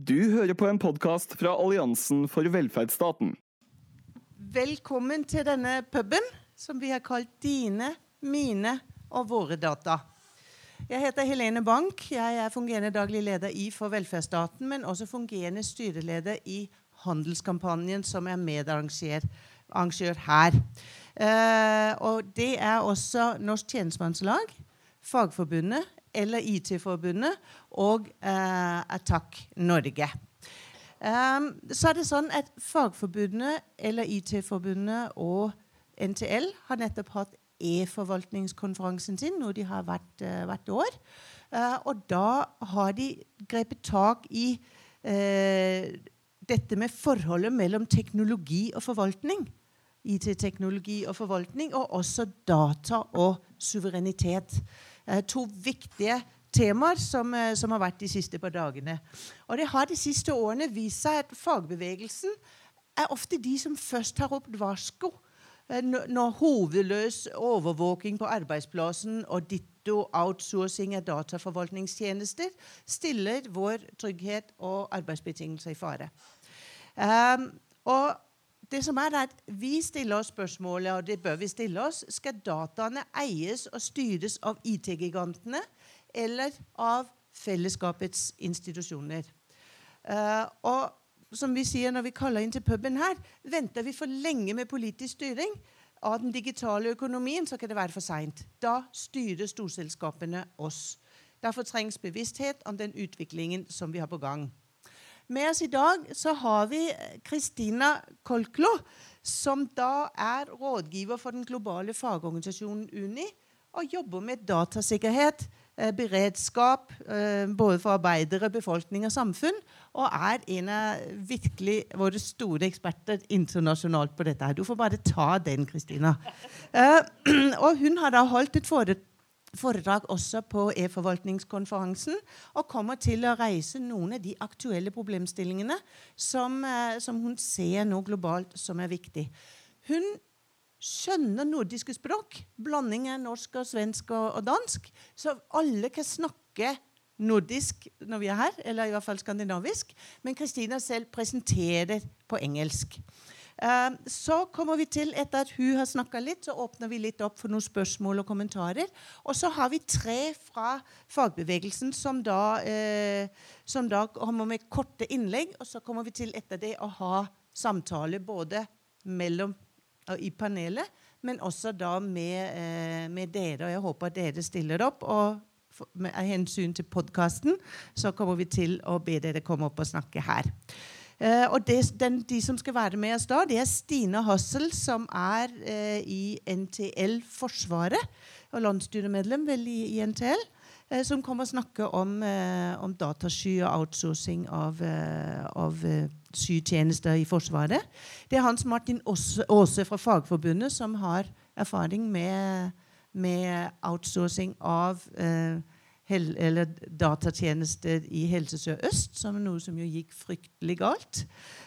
Du hører på en podkast fra Alliansen for velferdsstaten. Velkommen til denne puben som vi har kalt Dine, mine og våre data. Jeg heter Helene Bank. Jeg er fungerende daglig leder i For velferdsstaten, men også fungerende styreleder i handelskampanjen som er medarrangør her. Eh, og det er også Norsk tjenestemannslag, Fagforbundet, eller IT-forbundet og eh, Attack Norge. Um, så er det sånn at Fagforbundet eller IT-forbundet og NTL har nettopp hatt e-forvaltningskonferansen sin, noe de har vært uh, hvert år. Uh, og da har de grepet tak i uh, dette med forholdet mellom teknologi og forvaltning. IT-teknologi og forvaltning, og også data og suverenitet. To viktige temaer som, eh, som, har vært de siste par dagene. Og det har de siste årene vist seg at fagbevegelsen er ofte de som først tar opp varsko eh, når hovedløs overvåking på arbeidsplassen og ditto outsourcing av dataforvaltningstjenester stiller vår trygghet og arbeidsbetingelser i fare. Um, og det som er at Vi stiller oss spørsmålet, og det bør vi stille oss, skal dataene eies og styres av IT-gigantene eller av fellesskapets institusjoner. Uh, og som vi sier når vi kaller inn til puben her, venter vi for lenge med politisk styring av den digitale økonomien, så kan det være for seint. Da styrer storselskapene oss. Derfor trengs bevissthet om den utviklingen som vi har på gang. Med oss i dag så har vi Kristina Kolklo, som da er rådgiver for den globale fagorganisasjonen UNI og jobber med datasikkerhet Eh, beredskap eh, både for arbeidere, befolkning og samfunn. Og er en av virkelig våre store eksperter internasjonalt på dette. her. Du får bare ta den, Kristina. Eh, og hun har da holdt et foredrag også på e-forvaltningskonferansen og kommer til å reise noen av de aktuelle problemstillingene som, som hun ser nå globalt som er viktig. Hun skjønner nordiske språk. Blanding av norsk, og svensk og, og, dansk. Så alle kan snakke nordisk når vi er her, eller i hvert fall skandinavisk. Men Kristina selv presenterer på engelsk. Uh, så kommer vi til, etter at hun har snakka litt, så åpner vi litt opp for noen spørsmål og kommentarer. Og så har vi tre fra fagbevegelsen som da, uh, som da kommer med korte innlegg. Og så kommer vi til etter det å ha samtale både mellom i panelet, men også da med, eh, med, dere. Og jeg håper at dere stiller opp. Og med hensyn til podkasten så kommer vi til å be dere komme opp og snakke her. Uh, og det, den, De som skal være med oss da, det er Stine Hassel, som er uh, i NTL Forsvaret. Og landsstyremedlem vel i, i NTL. Uh, som kommer og snakker om, om datasky og outsourcing av, av skytjenester i Forsvaret. Det er Hans Martin Aase fra Fagforbundet som har erfaring med, med outsourcing av eh, hel, datatjenester i Helse Sør-Øst, som er noe som jo gikk fryktelig galt.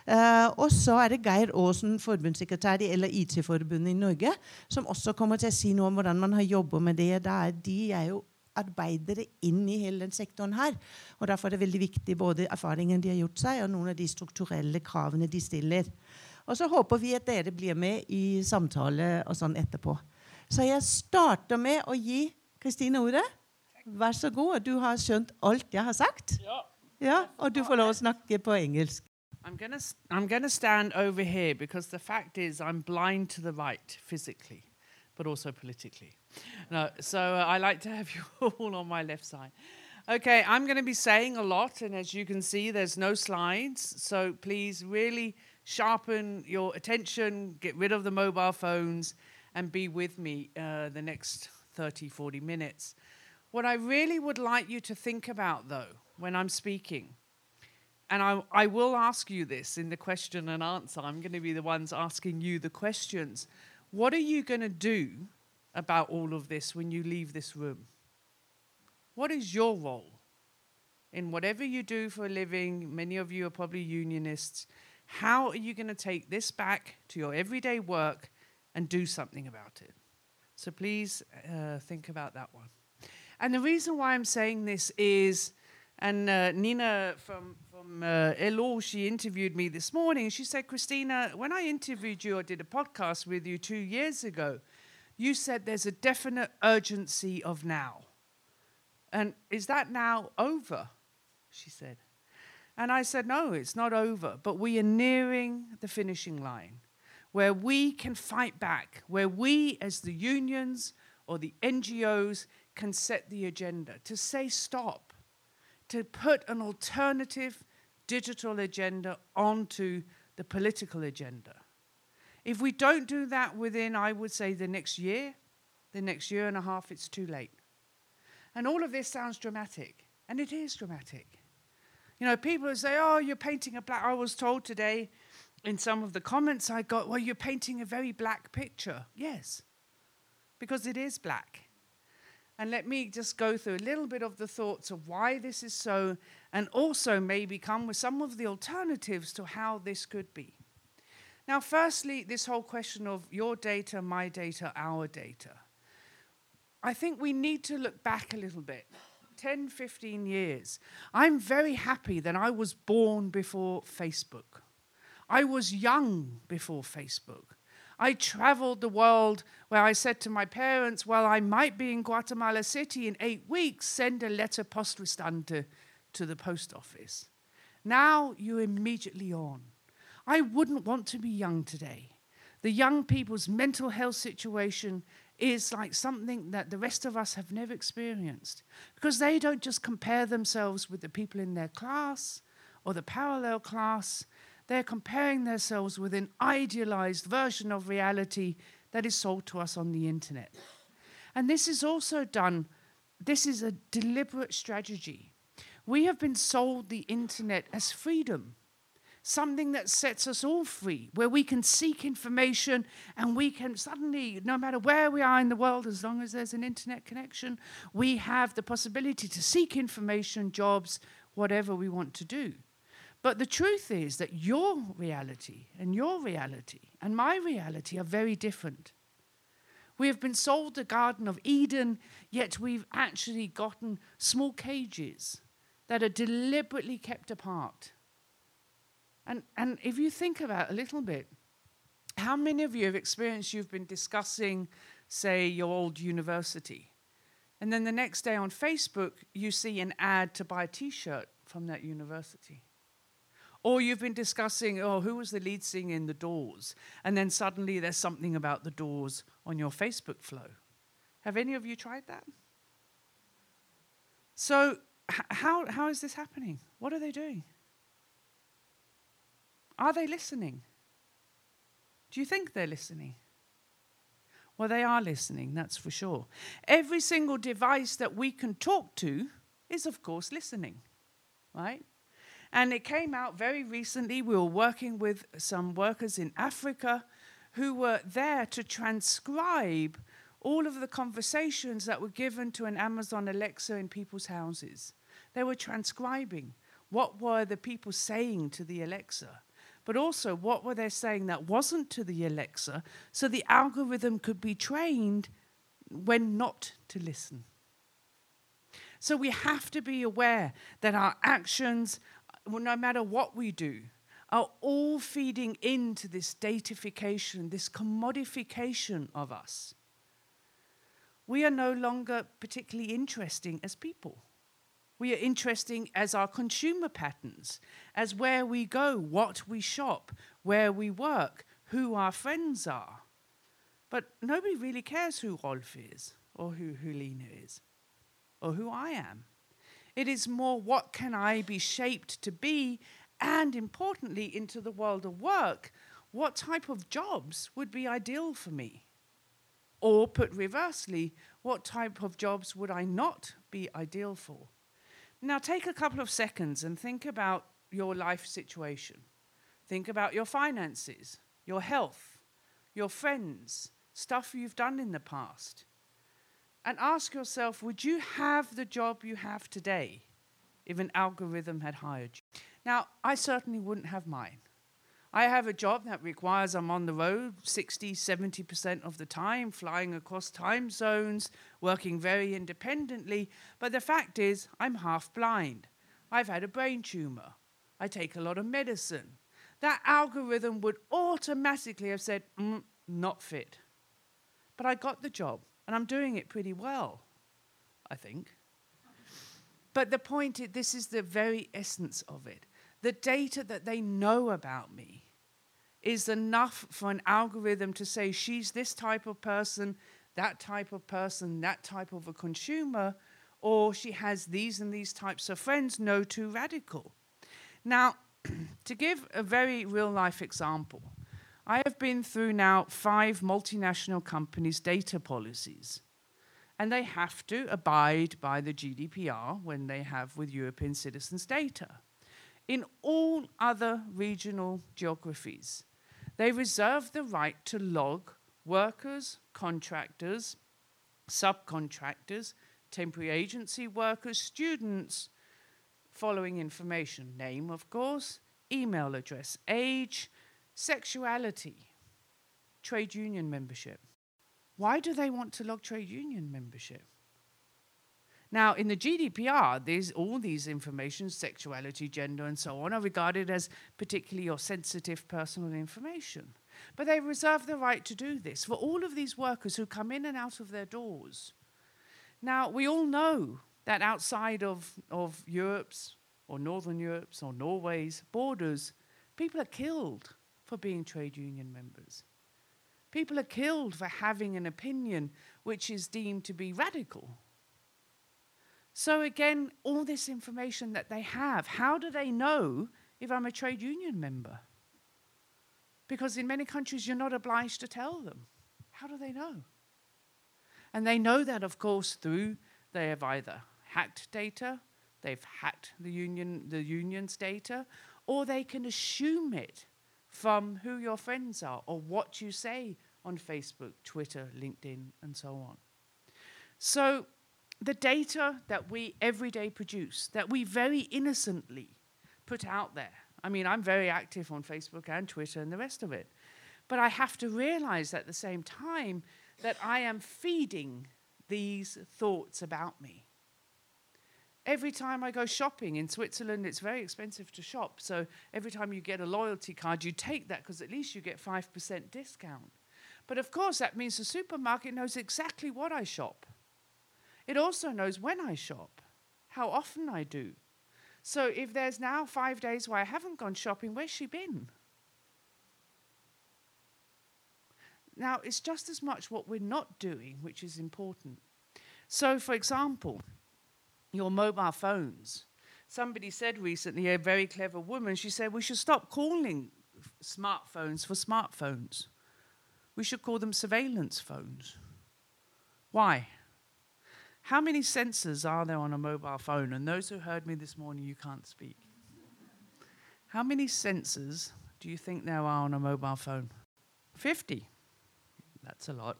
Eh, og så er det Geir Aasen, forbundssekretær i eller IT-forbundet i Norge, som også kommer til å si noe om hvordan man har jobbet med det. Der de er jo arbeidere inn i hele den sektoren her. Og Derfor er det veldig viktig både erfaringen de har gjort seg, og noen av de strukturelle kravene de stiller. Og så håper vi at dere blir med i samtale og sånn etterpå. Så jeg starter med å gi Kristine ordet. Vær så god. Du har skjønt alt jeg har sagt. Ja. ja og du får lov å snakke på engelsk. I'm gonna, I'm gonna stand over here because the fact is I'm blind to the right physically. but also politically. No, so uh, I like to have you all on my left side. Okay, I'm going to be saying a lot, and as you can see, there's no slides. So please really sharpen your attention, get rid of the mobile phones, and be with me uh, the next 30, 40 minutes. What I really would like you to think about, though, when I'm speaking, and I, I will ask you this in the question and answer, I'm going to be the ones asking you the questions. What are you going to do about all of this when you leave this room? What is your role in whatever you do for a living? Many of you are probably unionists. How are you going to take this back to your everyday work and do something about it? So please uh, think about that one. And the reason why I'm saying this is, and uh, Nina from, from uh, Elo. She interviewed me this morning. She said, Christina, when I interviewed you or did a podcast with you two years ago, you said there's a definite urgency of now. And is that now over? She said. And I said, no, it's not over, but we are nearing the finishing line where we can fight back, where we, as the unions or the NGOs, can set the agenda to say stop, to put an alternative digital agenda onto the political agenda. If we don't do that within, I would say, the next year, the next year and a half, it's too late. And all of this sounds dramatic, and it is dramatic. You know, people say, oh, you're painting a black. I was told today in some of the comments I got, well, you're painting a very black picture. Yes, because it is black. And let me just go through a little bit of the thoughts of why this is so, and also maybe come with some of the alternatives to how this could be. Now, firstly, this whole question of your data, my data, our data. I think we need to look back a little bit 10, 15 years. I'm very happy that I was born before Facebook. I was young before Facebook. I traveled the world where I said to my parents, Well, I might be in Guatemala City in eight weeks, send a letter poste restante to the post office. Now you're immediately on. I wouldn't want to be young today. The young people's mental health situation is like something that the rest of us have never experienced because they don't just compare themselves with the people in their class or the parallel class, they're comparing themselves with an idealized version of reality that is sold to us on the internet. And this is also done, this is a deliberate strategy. We have been sold the internet as freedom something that sets us all free, where we can seek information and we can suddenly, no matter where we are in the world, as long as there's an internet connection, we have the possibility to seek information, jobs, whatever we want to do. But the truth is that your reality and your reality and my reality are very different. We have been sold the Garden of Eden, yet we've actually gotten small cages that are deliberately kept apart and, and if you think about a little bit, how many of you have experienced you've been discussing, say, your old university? And then the next day on Facebook, you see an ad to buy a t shirt from that university. Or you've been discussing, oh, who was the lead singer in The Doors? And then suddenly there's something about The Doors on your Facebook flow. Have any of you tried that? So, h- how, how is this happening? What are they doing? Are they listening? Do you think they're listening? Well, they are listening, that's for sure. Every single device that we can talk to is, of course, listening, right? And it came out very recently. We were working with some workers in Africa who were there to transcribe all of the conversations that were given to an Amazon Alexa in people's houses. They were transcribing what were the people saying to the Alexa but also what were they saying that wasn't to the Alexa so the algorithm could be trained when not to listen. So we have to be aware that our actions, no matter what we do, are all feeding into this datification, this commodification of us. We are no longer particularly interesting as people. We are interesting as our consumer patterns, as where we go, what we shop, where we work, who our friends are. But nobody really cares who Rolf is, or who Helena is, or who I am. It is more what can I be shaped to be, and importantly, into the world of work, what type of jobs would be ideal for me? Or put reversely, what type of jobs would I not be ideal for? Now, take a couple of seconds and think about your life situation. Think about your finances, your health, your friends, stuff you've done in the past. And ask yourself would you have the job you have today if an algorithm had hired you? Now, I certainly wouldn't have mine. I have a job that requires I'm on the road 60, 70% of the time, flying across time zones, working very independently. But the fact is, I'm half blind. I've had a brain tumor. I take a lot of medicine. That algorithm would automatically have said, mm, not fit. But I got the job, and I'm doing it pretty well, I think. But the point is, this is the very essence of it. The data that they know about me is enough for an algorithm to say she's this type of person, that type of person, that type of a consumer, or she has these and these types of friends, no too radical. Now, to give a very real life example, I have been through now five multinational companies' data policies, and they have to abide by the GDPR when they have with European citizens' data. In all other regional geographies, they reserve the right to log workers, contractors, subcontractors, temporary agency workers, students, following information name, of course, email address, age, sexuality, trade union membership. Why do they want to log trade union membership? Now, in the GDPR, there's all these information, sexuality, gender, and so on, are regarded as particularly or sensitive personal information. But they reserve the right to do this for all of these workers who come in and out of their doors. Now, we all know that outside of, of Europe's or Northern Europe's or Norway's borders, people are killed for being trade union members. People are killed for having an opinion which is deemed to be radical so, again, all this information that they have, how do they know if I'm a trade union member? Because in many countries, you're not obliged to tell them. How do they know? And they know that, of course, through they have either hacked data, they've hacked the union, the union's data, or they can assume it from who your friends are or what you say on Facebook, Twitter, LinkedIn, and so on. So the data that we every day produce, that we very innocently put out there. I mean, I'm very active on Facebook and Twitter and the rest of it. But I have to realize at the same time that I am feeding these thoughts about me. Every time I go shopping in Switzerland, it's very expensive to shop. So every time you get a loyalty card, you take that because at least you get 5% discount. But of course, that means the supermarket knows exactly what I shop. It also knows when I shop, how often I do. So if there's now five days where I haven't gone shopping, where's she been? Now, it's just as much what we're not doing, which is important. So, for example, your mobile phones. Somebody said recently, a very clever woman, she said, we should stop calling smartphones for smartphones. We should call them surveillance phones. Why? How many sensors are there on a mobile phone? And those who heard me this morning, you can't speak. How many sensors do you think there are on a mobile phone? 50. That's a lot.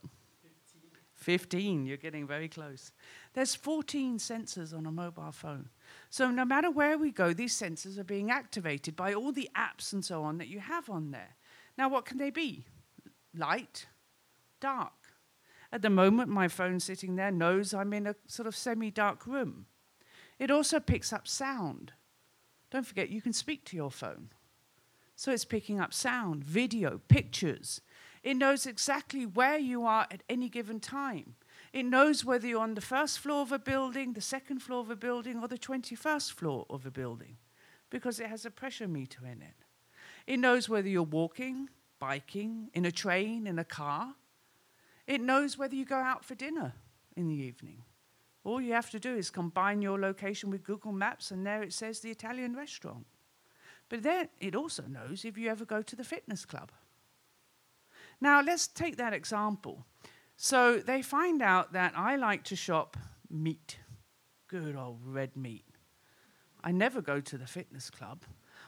15. 15. You're getting very close. There's 14 sensors on a mobile phone. So no matter where we go, these sensors are being activated by all the apps and so on that you have on there. Now, what can they be? Light, dark, at the moment, my phone sitting there knows I'm in a sort of semi dark room. It also picks up sound. Don't forget, you can speak to your phone. So it's picking up sound, video, pictures. It knows exactly where you are at any given time. It knows whether you're on the first floor of a building, the second floor of a building, or the 21st floor of a building because it has a pressure meter in it. It knows whether you're walking, biking, in a train, in a car. It knows whether you go out for dinner in the evening. All you have to do is combine your location with Google Maps, and there it says the Italian restaurant. But then it also knows if you ever go to the fitness club. Now, let's take that example. So they find out that I like to shop meat, good old red meat. I never go to the fitness club.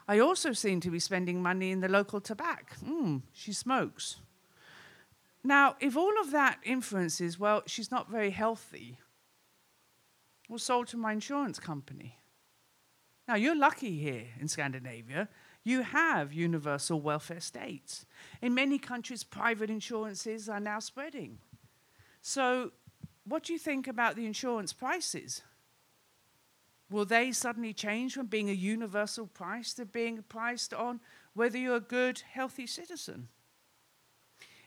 I also seem to be spending money in the local tobacco. Hmm, she smokes. Now, if all of that influences, well, she's not very healthy, well, sold to my insurance company. Now, you're lucky here in Scandinavia. You have universal welfare states. In many countries, private insurances are now spreading. So, what do you think about the insurance prices? Will they suddenly change from being a universal price to being priced on whether you're a good, healthy citizen?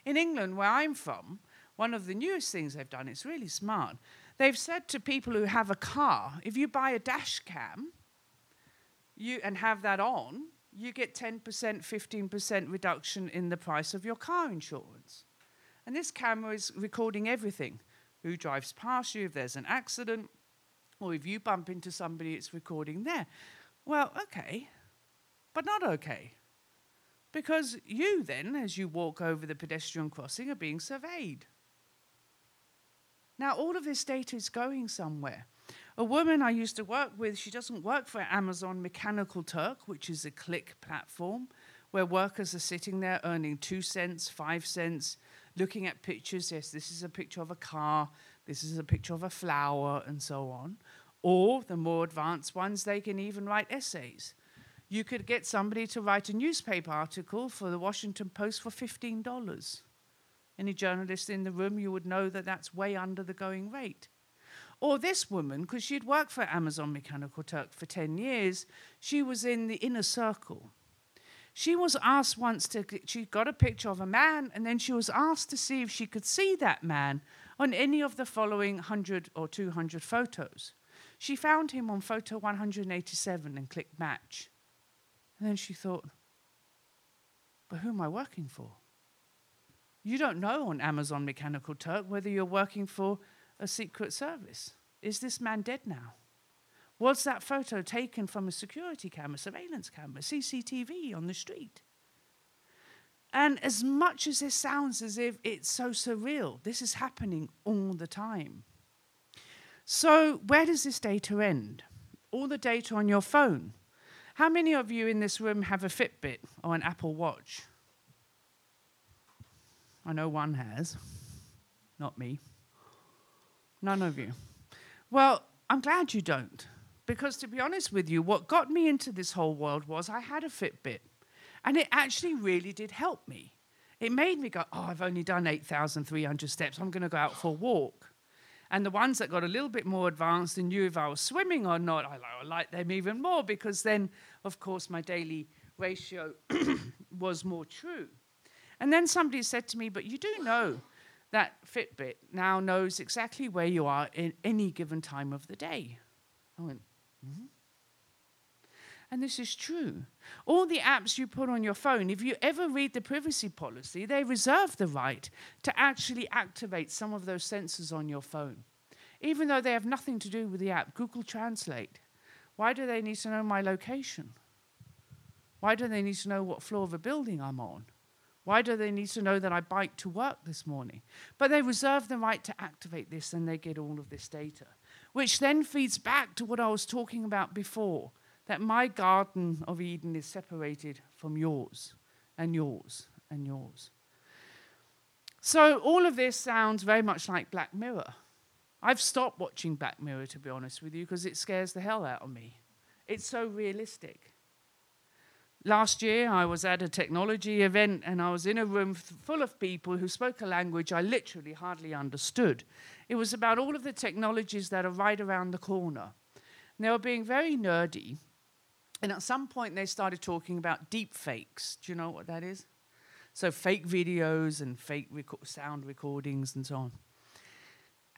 In England, where I'm from, one of the newest things they've done, it's really smart. They've said to people who have a car, if you buy a dash cam you, and have that on, you get 10%, 15% reduction in the price of your car insurance. And this camera is recording everything who drives past you, if there's an accident, or if you bump into somebody, it's recording there. Well, okay, but not okay. Because you then, as you walk over the pedestrian crossing, are being surveyed. Now, all of this data is going somewhere. A woman I used to work with, she doesn't work for Amazon Mechanical Turk, which is a click platform where workers are sitting there earning two cents, five cents, looking at pictures. Yes, this is a picture of a car, this is a picture of a flower, and so on. Or the more advanced ones, they can even write essays. You could get somebody to write a newspaper article for the Washington Post for $15. Any journalist in the room, you would know that that's way under the going rate. Or this woman, because she'd worked for Amazon Mechanical Turk for 10 years, she was in the inner circle. She was asked once to, she got a picture of a man, and then she was asked to see if she could see that man on any of the following 100 or 200 photos. She found him on photo 187 and clicked match. And then she thought, but who am I working for? You don't know on Amazon Mechanical Turk whether you're working for a secret service. Is this man dead now? Was that photo taken from a security camera, surveillance camera, CCTV on the street? And as much as this sounds as if it's so surreal, this is happening all the time. So, where does this data end? All the data on your phone. How many of you in this room have a Fitbit or an Apple Watch? I know one has, not me. None of you. Well, I'm glad you don't. Because to be honest with you, what got me into this whole world was I had a Fitbit. And it actually really did help me. It made me go, oh, I've only done 8,300 steps. I'm going to go out for a walk. And the ones that got a little bit more advanced and knew if I was swimming or not, I, I liked them even more because then, of course, my daily ratio was more true. And then somebody said to me, but you do know that Fitbit now knows exactly where you are in any given time of the day. I went, mm-hmm. And this is true. All the apps you put on your phone, if you ever read the privacy policy, they reserve the right to actually activate some of those sensors on your phone, even though they have nothing to do with the app. Google Translate. Why do they need to know my location? Why do they need to know what floor of a building I'm on? Why do they need to know that I biked to work this morning? But they reserve the right to activate this and they get all of this data, which then feeds back to what I was talking about before that my Garden of Eden is separated from yours and yours and yours. So, all of this sounds very much like Black Mirror. I've stopped watching Black Mirror, to be honest with you, because it scares the hell out of me. It's so realistic. Last year, I was at a technology event and I was in a room full of people who spoke a language I literally hardly understood. It was about all of the technologies that are right around the corner. And they were being very nerdy and at some point, they started talking about deep fakes. Do you know what that is? So, fake videos and fake reco- sound recordings and so on.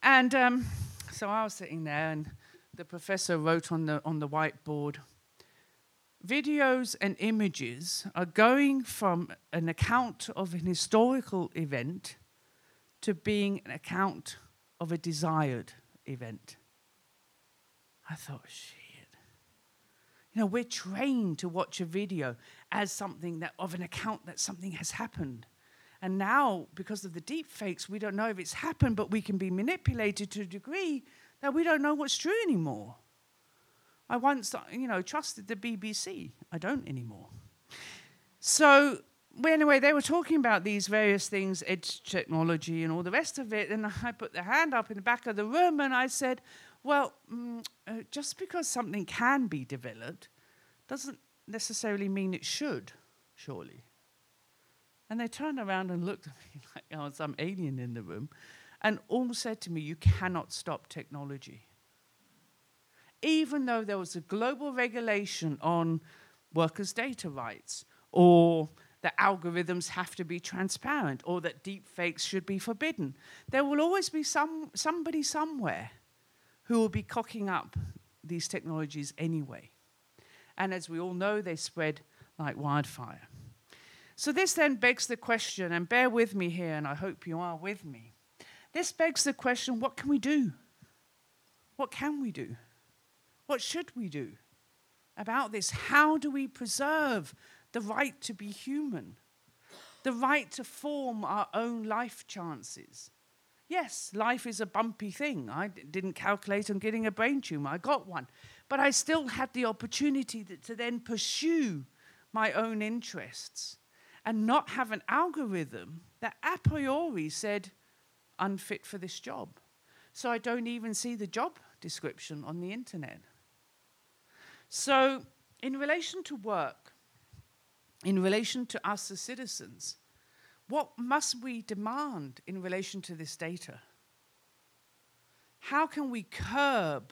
And um, so I was sitting there, and the professor wrote on the, on the whiteboard videos and images are going from an account of an historical event to being an account of a desired event. I thought, shit. You know, we're trained to watch a video as something that of an account that something has happened. And now, because of the deep fakes, we don't know if it's happened, but we can be manipulated to a degree that we don't know what's true anymore. I once, you know, trusted the BBC. I don't anymore. So, anyway, they were talking about these various things, edge technology and all the rest of it. And I put the hand up in the back of the room and I said, well, mm, uh, just because something can be developed doesn't necessarily mean it should, surely. And they turned around and looked at me like I was some alien in the room and all said to me, You cannot stop technology. Even though there was a global regulation on workers' data rights, or that algorithms have to be transparent, or that deep fakes should be forbidden. There will always be some, somebody somewhere who will be cocking up these technologies anyway. And as we all know, they spread like wildfire. So, this then begs the question, and bear with me here, and I hope you are with me. This begs the question what can we do? What can we do? What should we do about this? How do we preserve the right to be human? The right to form our own life chances? Yes, life is a bumpy thing. I d- didn't calculate on getting a brain tumor, I got one. But I still had the opportunity to, to then pursue my own interests and not have an algorithm that a priori said, unfit for this job. So I don't even see the job description on the internet. So, in relation to work, in relation to us as citizens, what must we demand in relation to this data? How can we curb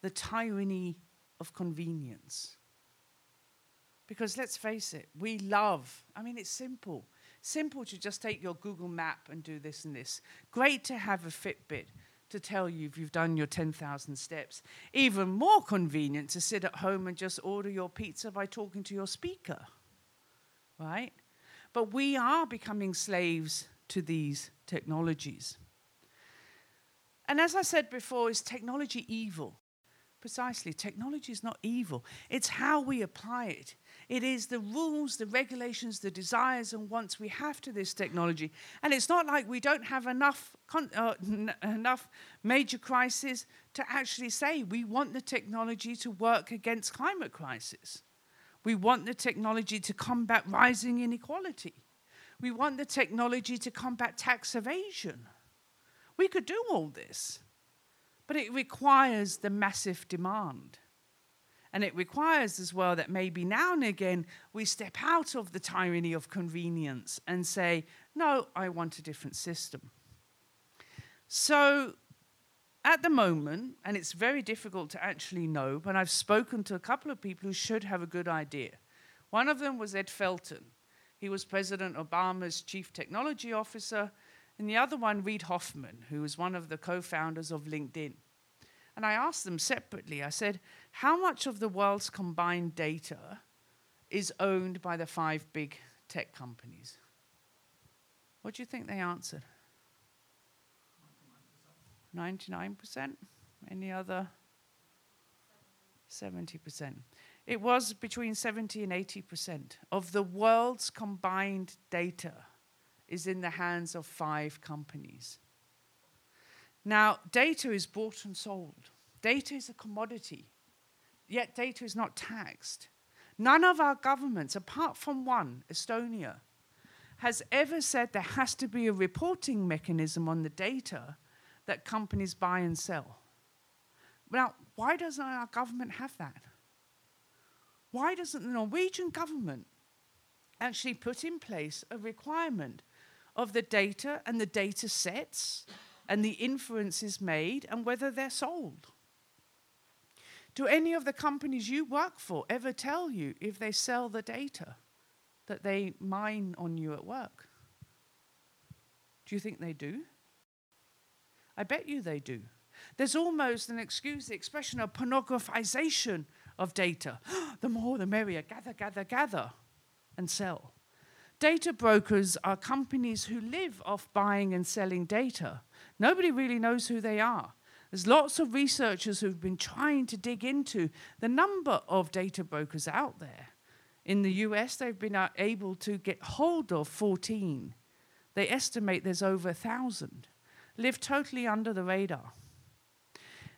the tyranny of convenience? Because let's face it, we love, I mean, it's simple. Simple to just take your Google map and do this and this. Great to have a Fitbit to tell you if you've done your 10,000 steps. Even more convenient to sit at home and just order your pizza by talking to your speaker, right? But we are becoming slaves to these technologies. And as I said before, is technology evil? Precisely, technology is not evil. It's how we apply it. It is the rules, the regulations, the desires and wants we have to this technology. And it's not like we don't have enough, uh, enough major crises to actually say we want the technology to work against climate crisis. We want the technology to combat rising inequality. We want the technology to combat tax evasion. We could do all this. But it requires the massive demand. And it requires as well that maybe now and again we step out of the tyranny of convenience and say, no, I want a different system. So at the moment, and it's very difficult to actually know, but I've spoken to a couple of people who should have a good idea. One of them was Ed Felten. He was President Obama's chief technology officer and the other one, Reid Hoffman, who was one of the co founders of LinkedIn. And I asked them separately, I said, how much of the world's combined data is owned by the five big tech companies? What do you think they answered? 99%? Any other? 70%. It was between 70 and 80% of the world's combined data is in the hands of five companies. Now, data is bought and sold. Data is a commodity, yet data is not taxed. None of our governments, apart from one, Estonia, has ever said there has to be a reporting mechanism on the data that companies buy and sell. Now, why doesn't our government have that? Why doesn't the Norwegian government actually put in place a requirement of the data and the data sets and the inferences made and whether they're sold. Do any of the companies you work for ever tell you if they sell the data that they mine on you at work? Do you think they do? I bet you they do. There's almost an excuse the expression of pornographization of data. the more the merrier. Gather, gather, gather, and sell. Data brokers are companies who live off buying and selling data. Nobody really knows who they are. There's lots of researchers who've been trying to dig into the number of data brokers out there. In the US, they've been uh, able to get hold of 14. They estimate there's over 1,000. Live totally under the radar.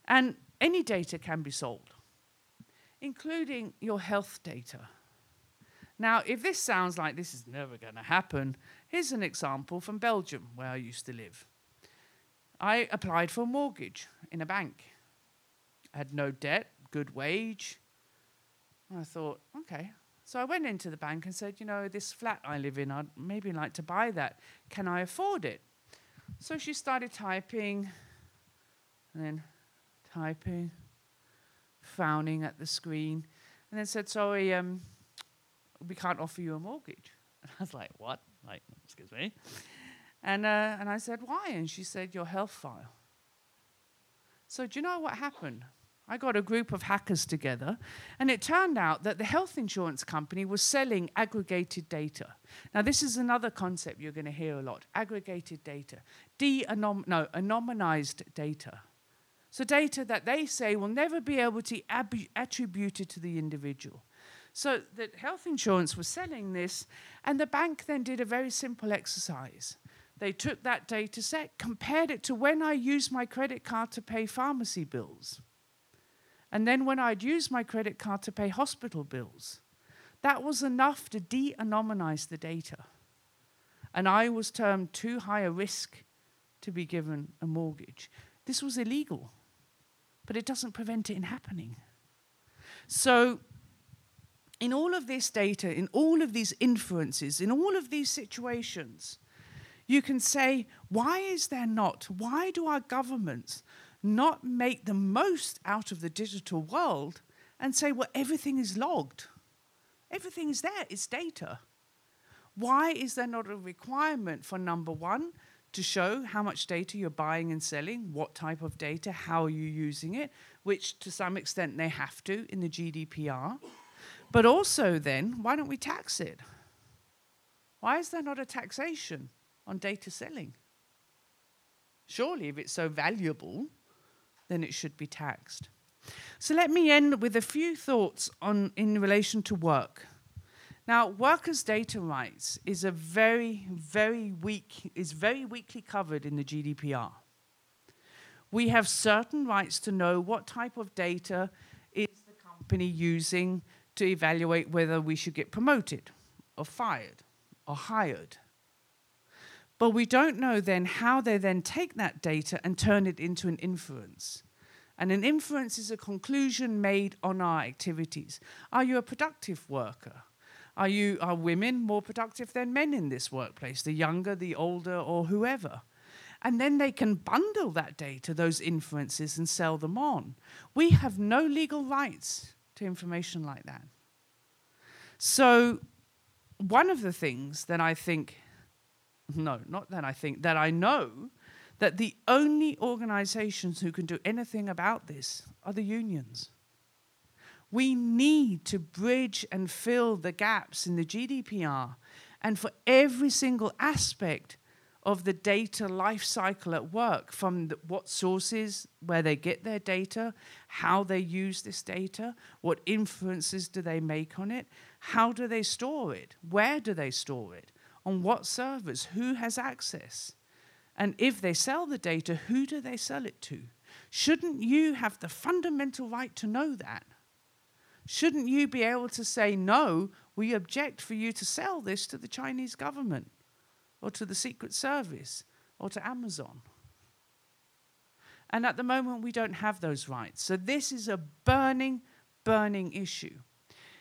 And any data can be sold, including your health data. Now, if this sounds like this is never going to happen, here's an example from Belgium, where I used to live. I applied for a mortgage in a bank. I had no debt, good wage. I thought, okay. So I went into the bank and said, you know, this flat I live in, I'd maybe like to buy that. Can I afford it? So she started typing, and then typing, frowning at the screen, and then said, Sorry, um, we can't offer you a mortgage. And I was like, What? Like, excuse me. And, uh, and I said, Why? And she said, Your health file. So, do you know what happened? I got a group of hackers together, and it turned out that the health insurance company was selling aggregated data. Now, this is another concept you're going to hear a lot aggregated data, de no, anonymized data. So, data that they say will never be able to be attributed to the individual. So, the health insurance was selling this, and the bank then did a very simple exercise. They took that data set, compared it to when I used my credit card to pay pharmacy bills. And then when I'd use my credit card to pay hospital bills, that was enough to de anonymize the data. And I was termed too high a risk to be given a mortgage. This was illegal, but it doesn't prevent it in happening. So, in all of this data, in all of these inferences, in all of these situations, you can say, why is there not? Why do our governments not make the most out of the digital world and say, well, everything is logged. Everything is there, it's data. Why is there not a requirement for number one to show how much data you're buying and selling, what type of data, how are you using it, which to some extent they have to in the GDPR? But also, then, why don't we tax it? Why is there not a taxation on data selling? Surely, if it's so valuable, then it should be taxed. So let me end with a few thoughts on in relation to work. Now, workers' data rights is a very, very weak is very weakly covered in the GDPR. We have certain rights to know what type of data is the company using to evaluate whether we should get promoted or fired or hired. But we don't know then how they then take that data and turn it into an inference. And an inference is a conclusion made on our activities. Are you a productive worker? Are, you, are women more productive than men in this workplace, the younger, the older, or whoever? And then they can bundle that data, those inferences, and sell them on. We have no legal rights to information like that. So, one of the things that I think no, not that I think, that I know that the only organizations who can do anything about this are the unions. We need to bridge and fill the gaps in the GDPR and for every single aspect of the data life cycle at work from the, what sources, where they get their data, how they use this data, what inferences do they make on it, how do they store it, where do they store it, on what servers, who has access. And if they sell the data, who do they sell it to? Shouldn't you have the fundamental right to know that? Shouldn't you be able to say, no, we object for you to sell this to the Chinese government or to the Secret Service or to Amazon? And at the moment, we don't have those rights. So this is a burning, burning issue.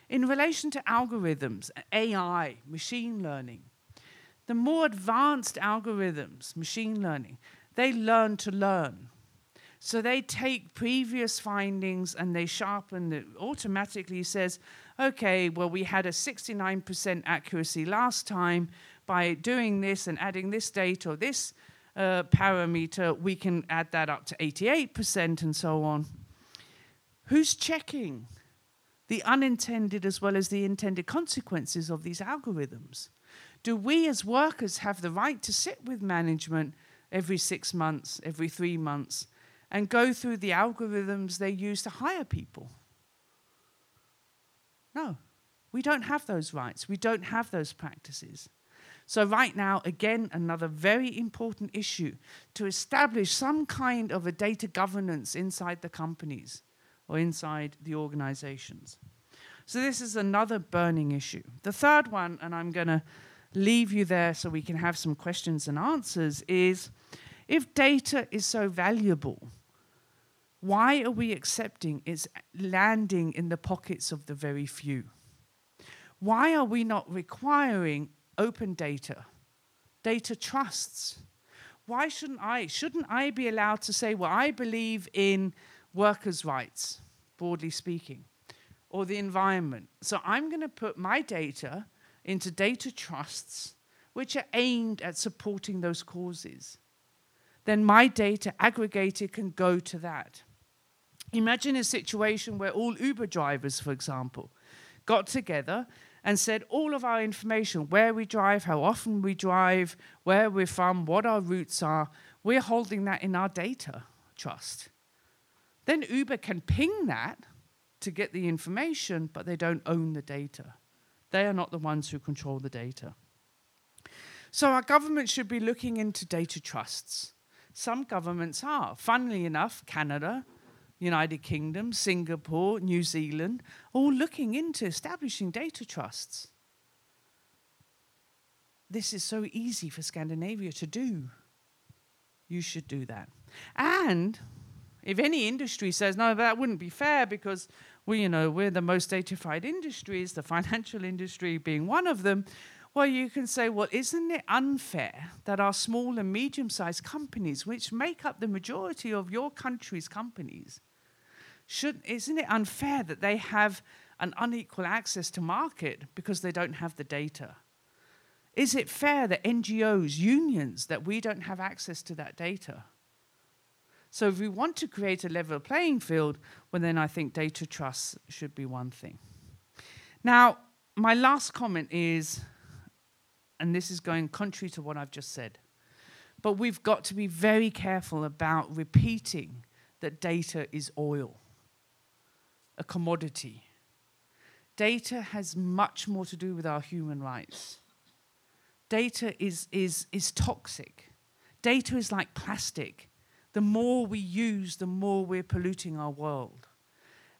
In relation to algorithms, AI, machine learning, the more advanced algorithms, machine learning, they learn to learn. So they take previous findings and they sharpen it. Automatically says, okay, well, we had a 69% accuracy last time. By doing this and adding this date or this uh, parameter, we can add that up to 88% and so on. Who's checking the unintended as well as the intended consequences of these algorithms? Do we as workers have the right to sit with management every six months, every three months, and go through the algorithms they use to hire people? No, we don't have those rights. We don't have those practices. So, right now, again, another very important issue to establish some kind of a data governance inside the companies or inside the organizations. So, this is another burning issue. The third one, and I'm going to leave you there so we can have some questions and answers is if data is so valuable, why are we accepting it's landing in the pockets of the very few? Why are we not requiring open data, data trusts? Why shouldn't I? Shouldn't I be allowed to say, well, I believe in workers' rights, broadly speaking, or the environment. So I'm going to put my data into data trusts which are aimed at supporting those causes. Then my data aggregated can go to that. Imagine a situation where all Uber drivers, for example, got together and said all of our information where we drive, how often we drive, where we're from, what our routes are we're holding that in our data trust. Then Uber can ping that to get the information, but they don't own the data. They are not the ones who control the data. So our government should be looking into data trusts. Some governments are. Funnily enough, Canada, United Kingdom, Singapore, New Zealand, all looking into establishing data trusts. This is so easy for Scandinavia to do. You should do that. And if any industry says, no, that wouldn't be fair because we, you know, we're the most datafied industries, the financial industry being one of them, well, you can say, well, isn't it unfair that our small and medium sized companies, which make up the majority of your country's companies, should, isn't it unfair that they have an unequal access to market because they don't have the data? Is it fair that NGOs, unions, that we don't have access to that data? So if we want to create a level playing field, well, then I think data trust should be one thing. Now, my last comment is, and this is going contrary to what I've just said, but we've got to be very careful about repeating that data is oil, a commodity. Data has much more to do with our human rights. Data is, is, is toxic. Data is like plastic. The more we use, the more we're polluting our world.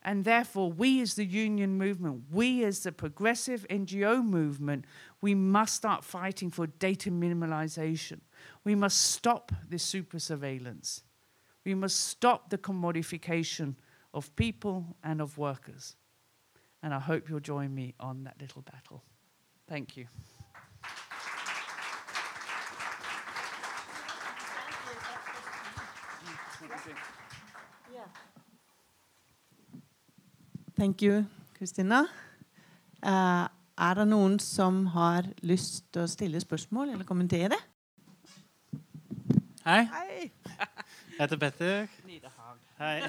And therefore, we as the union movement, we as the progressive NGO movement, we must start fighting for data minimalization. We must stop this super surveillance. We must stop the commodification of people and of workers. And I hope you'll join me on that little battle. Thank you. Thank you, Kristina. Uh, er det noen som har lyst til å stille spørsmål eller kommentere? Hei. Hei. Jeg heter Petter. Need Hei.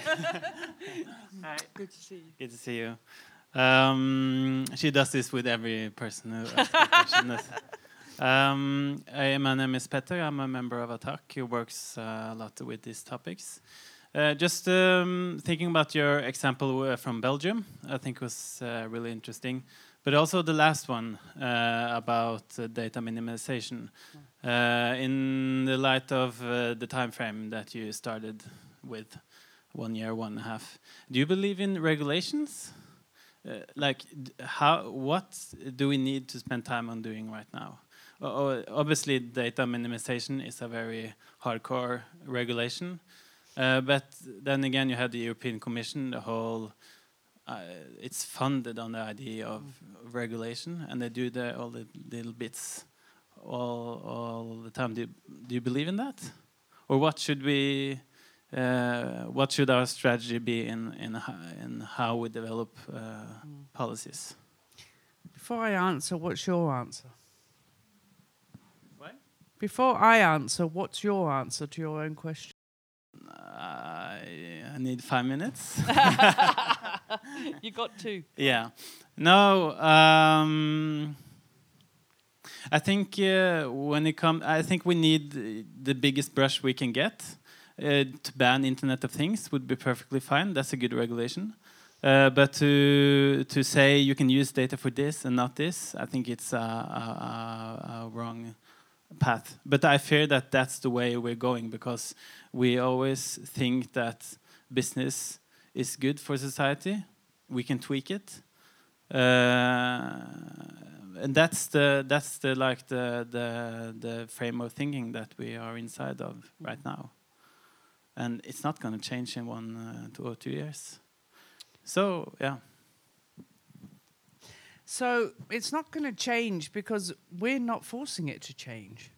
Hi. Good to see you. Good to see you. Um, she does this with every person who asks a question. um, my name is Petter. I'm a member of ATTAC who works uh, a lot with these topics. Uh, just um, thinking about your example uh, from Belgium, I think it was uh, really interesting. But also the last one uh, about uh, data minimization, in the light of the time frame that you started with, one year, one and a half. Do you believe in regulations? like, how? What do we need to spend time on doing right now? Obviously, data minimization is a very hardcore regulation. Uh, but then again, you have the European Commission, the whole. Uh, it's funded on the idea of regulation, and they do the, all the little bits all all the time. Do you, do you believe in that, or what should we? Uh, what should our strategy be in in in how we develop uh, mm. policies? Before I answer, what's your answer? What? Before I answer, what's your answer to your own question? I need five minutes. you got two. Yeah. No. Um, I think uh, when it comes, I think we need the biggest brush we can get. Uh, to ban Internet of Things would be perfectly fine. That's a good regulation. Uh, but to to say you can use data for this and not this, I think it's a, a, a wrong path. But I fear that that's the way we're going because we always think that business is good for society. We can tweak it, uh, and that's the that's the like the the the frame of thinking that we are inside of right now, and it's not going to change in one, uh, two or two years. So yeah. So it's not going to change because we're not forcing it to change.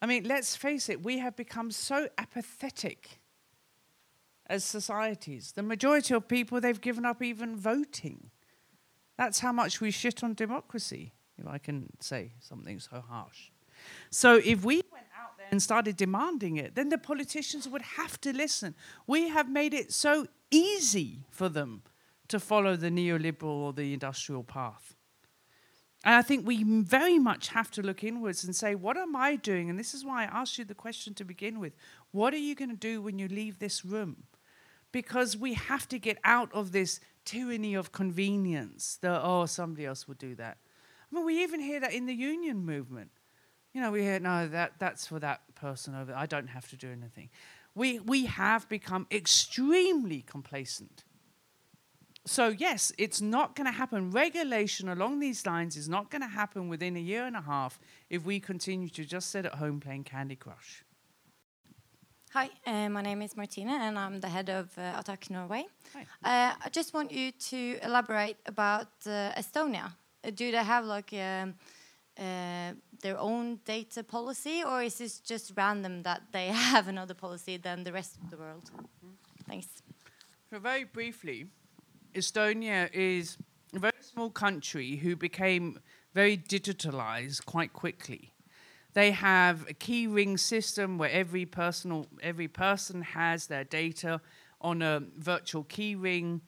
I mean, let's face it, we have become so apathetic as societies. The majority of people, they've given up even voting. That's how much we shit on democracy, if I can say something so harsh. So if we went out there and started demanding it, then the politicians would have to listen. We have made it so easy for them to follow the neoliberal or the industrial path. And I think we very much have to look inwards and say, what am I doing? And this is why I asked you the question to begin with. What are you going to do when you leave this room? Because we have to get out of this tyranny of convenience that, oh, somebody else will do that. I mean, we even hear that in the union movement. You know, we hear, no, that, that's for that person over there. I don't have to do anything. We, we have become extremely complacent. So, yes, it's not going to happen. Regulation along these lines is not going to happen within a year and a half if we continue to just sit at home playing Candy Crush. Hi, uh, my name is Martina, and I'm the head of uh, Attac Norway. Hi. Uh, I just want you to elaborate about uh, Estonia. Uh, do they have like um, uh, their own data policy, or is this just random that they have another policy than the rest of the world? Thanks. So, very briefly, Estonia is a very small country who became very digitalized quite quickly. They have a key ring system where every personal every person has their data on a virtual key ring.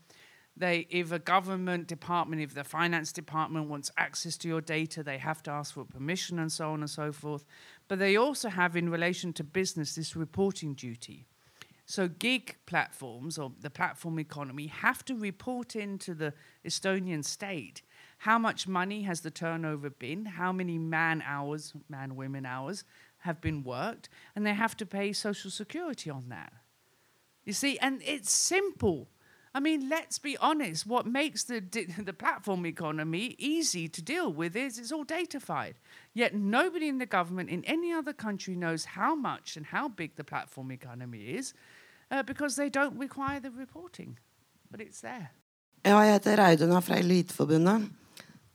They, if a government department, if the finance department wants access to your data, they have to ask for permission and so on and so forth. But they also have, in relation to business, this reporting duty. So gig platforms or the platform economy have to report into the Estonian state how much money has the turnover been, how many man hours, man women hours have been worked, and they have to pay social security on that. You see, and it's simple. I mean, let's be honest. What makes the the platform economy easy to deal with is it's all datafied. Yet nobody in the government in any other country knows how much and how big the platform economy is, uh, because they don't require the reporting. But it's there. Ja, jeg heter Reidun fra Eliteforbundet.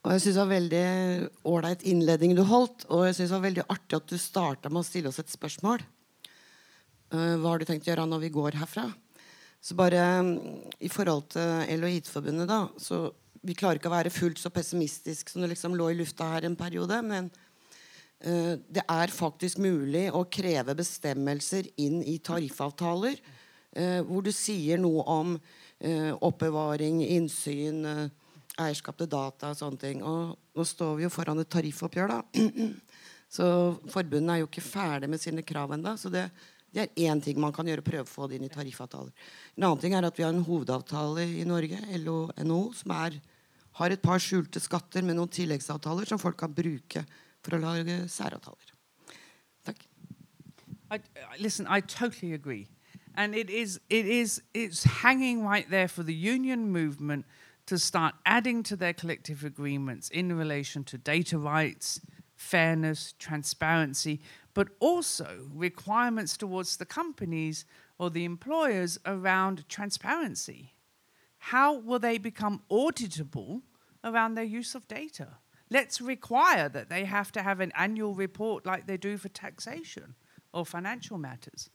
Og jeg synes det var veldig ålreit innledning du holdt. Og jeg synes det var veldig artig at du starta med å stille oss et spørsmål. Uh, hva har du tenkt å gjøre når vi går herfra? Så bare um, i forhold til IT-forbundet, da så Vi klarer ikke å være fullt så pessimistisk som det liksom lå i lufta her en periode. Men uh, det er faktisk mulig å kreve bestemmelser inn i tariffavtaler hvor du sier noe om oppbevaring, innsyn eierskap til data og sånne ting. Og nå står vi jo foran et tariffoppgjør, da. Så forbundene er jo ikke ferdig med sine krav ennå. Så det, det er én ting man kan gjøre, prøve å få det inn i tariffavtaler. En annen ting er at vi har en hovedavtale i Norge, LO-NHO, som er, har et par skjulte skatter med noen tilleggsavtaler som folk kan bruke for å lage særavtaler. Takk. I, listen, I totally agree. And it is, it is, it's hanging right there for the union movement to start adding to their collective agreements in relation to data rights, fairness, transparency, but also requirements towards the companies or the employers around transparency. How will they become auditable around their use of data? Let's require that they have to have an annual report like they do for taxation or financial matters.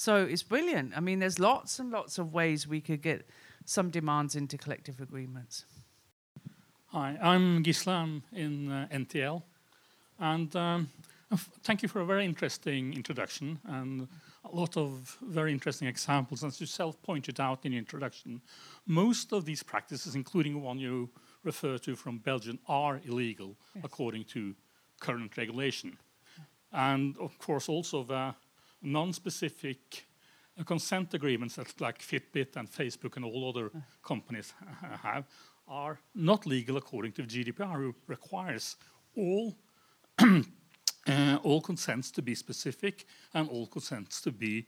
So it's brilliant. I mean, there's lots and lots of ways we could get some demands into collective agreements. Hi, I'm Gisla. I'm in uh, NTL. And um, thank you for a very interesting introduction and a lot of very interesting examples. As you self pointed out in the introduction, most of these practices, including one you refer to from Belgium, are illegal yes. according to current regulation. And of course, also the non specific consent agreements that like Fitbit and Facebook and all other companies have are not legal according to GDPR, who requires all uh, all consents to be specific and all consents to be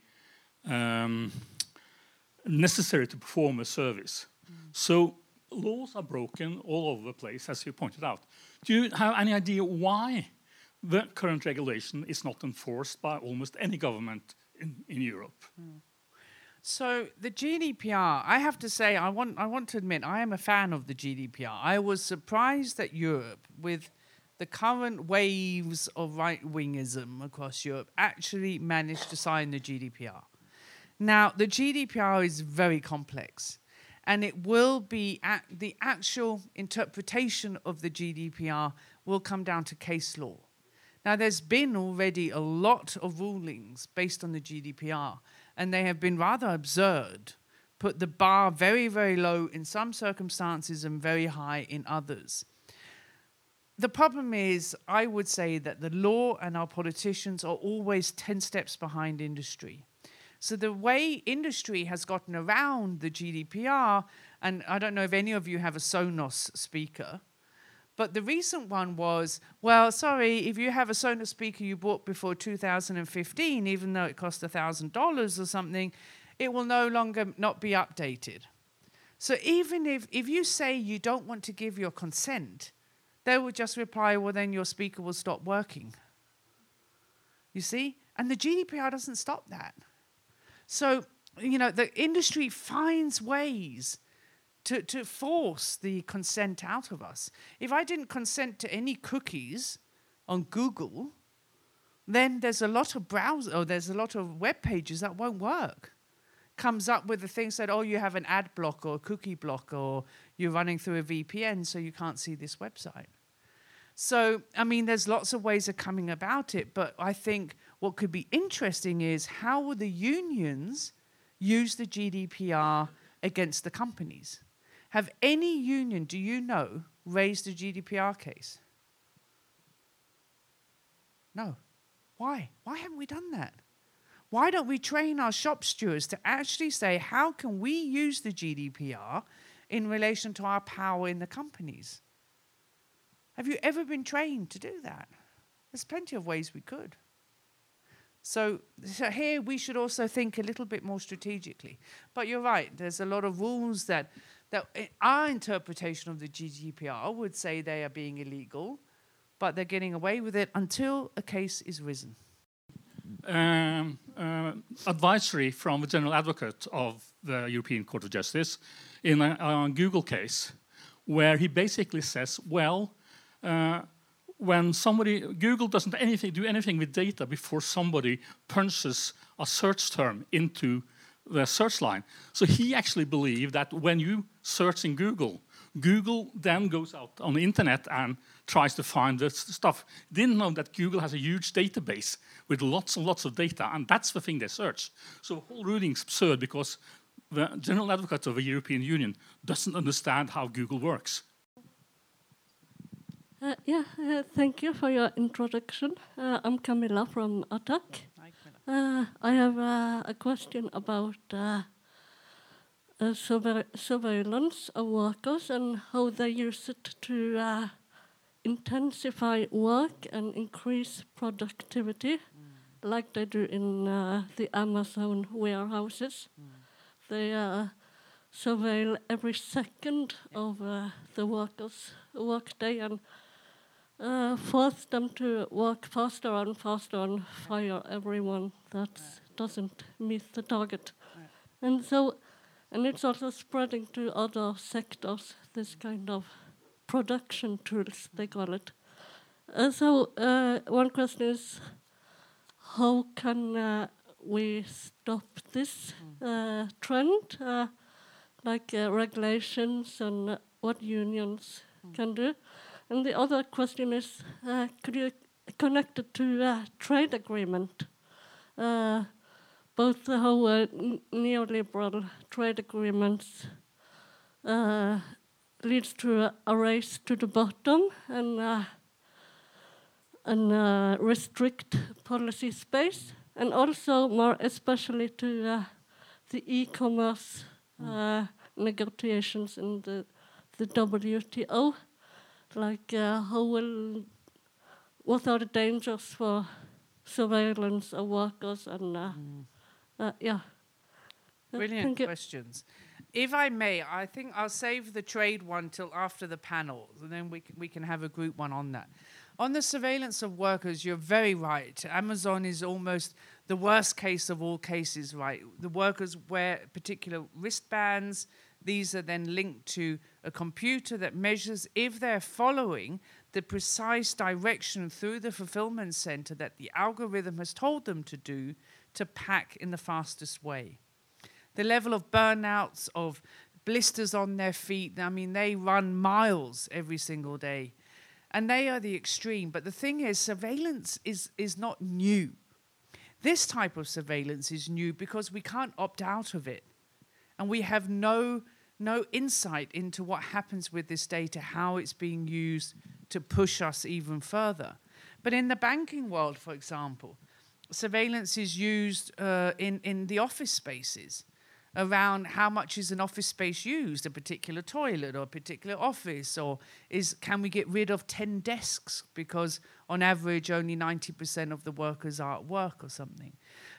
um, necessary to perform a service. Mm. So laws are broken all over the place, as you pointed out. Do you have any idea why the current regulation is not enforced by almost any government in, in Europe. Mm. So the GDPR, I have to say, I want I want to admit I am a fan of the GDPR. I was surprised that Europe, with the current waves of right wingism across Europe, actually managed to sign the GDPR. Now, the GDPR is very complex, and it will be at the actual interpretation of the GDPR will come down to case law. Now, there's been already a lot of rulings based on the GDPR, and they have been rather absurd, put the bar very, very low in some circumstances and very high in others. The problem is, I would say that the law and our politicians are always 10 steps behind industry. So the way industry has gotten around the GDPR, and I don't know if any of you have a Sonos speaker, but the recent one was, well, sorry, if you have a Sonos speaker you bought before 2015, even though it cost $1,000 or something, it will no longer not be updated. So even if, if you say you don't want to give your consent, they will just reply, well, then your speaker will stop working. You see? And the GDPR doesn't stop that. So, you know, the industry finds ways to, to force the consent out of us. If I didn't consent to any cookies on Google, then there's a lot of browser or oh, there's a lot of web pages that won't work. Comes up with the things that, oh, you have an ad block or a cookie block, or you're running through a VPN, so you can't see this website. So, I mean, there's lots of ways of coming about it, but I think what could be interesting is how will the unions use the GDPR against the companies? Have any union, do you know, raised a GDPR case? No. Why? Why haven't we done that? Why don't we train our shop stewards to actually say, how can we use the GDPR in relation to our power in the companies? Have you ever been trained to do that? There's plenty of ways we could. So, so here we should also think a little bit more strategically. But you're right, there's a lot of rules that, that our interpretation of the GDPR would say they are being illegal, but they're getting away with it until a case is risen. Um, uh, advisory from the General Advocate of the European Court of Justice in a, a Google case, where he basically says, well, uh, when somebody Google doesn't anything do anything with data before somebody punches a search term into the search line. So he actually believed that when you search in Google, Google then goes out on the internet and tries to find the stuff. Didn't know that Google has a huge database with lots and lots of data, and that's the thing they search. So the whole ruling is absurd because the General Advocate of the European Union doesn't understand how Google works. Uh, yeah, uh, thank you for your introduction. Uh, I'm Camilla from ATTAC. Uh, I have uh, a question about uh, surveillance of workers and how they use it to intensify work and increase productivity, mm. like they do in the Amazon warehouses. Mm. They surveil every second of the workers' workday and uh, force them to work faster and faster and fire everyone that doesn't meet the target. And so, and it's also spreading to other sectors, this kind of production tools, they call it. Uh, so, uh, one question is how can uh, we stop this mm. trend, uh, like regulations and what unions can do? And the other question is, uh, could you connect it to trade agreement? Uh, both the whole uh, neoliberal trade agreements uh, leads to a, race to the bottom and uh, and uh, restrict policy space, and also more especially to the e-commerce mm. negotiations in the the WTO like uh, how will what are the dangers for surveillance of workers and uh, mm. uh, yeah. Brilliant questions. If i may i think i'll save the trade one till after the panel and then we can, we can have a group one on that. On the surveillance of workers you're very right. Amazon is almost the worst case of all cases right? The workers wear particular wristbands. These are then linked to a computer that measures if they're following the precise direction through the fulfillment center that the algorithm has told them to do to pack in the fastest way. The level of burnouts, of blisters on their feet, I mean, they run miles every single day. And they are the extreme. But the thing is, surveillance is, is not new. This type of surveillance is new because we can't opt out of it. And we have no, no insight into what happens with this data, how it's being used to push us even further. But in the banking world, for example, surveillance is used uh, in, in the office spaces around how much is an office space used, a particular toilet or a particular office, or is can we get rid of 10 desks because on average only 90% of the workers are at work or something.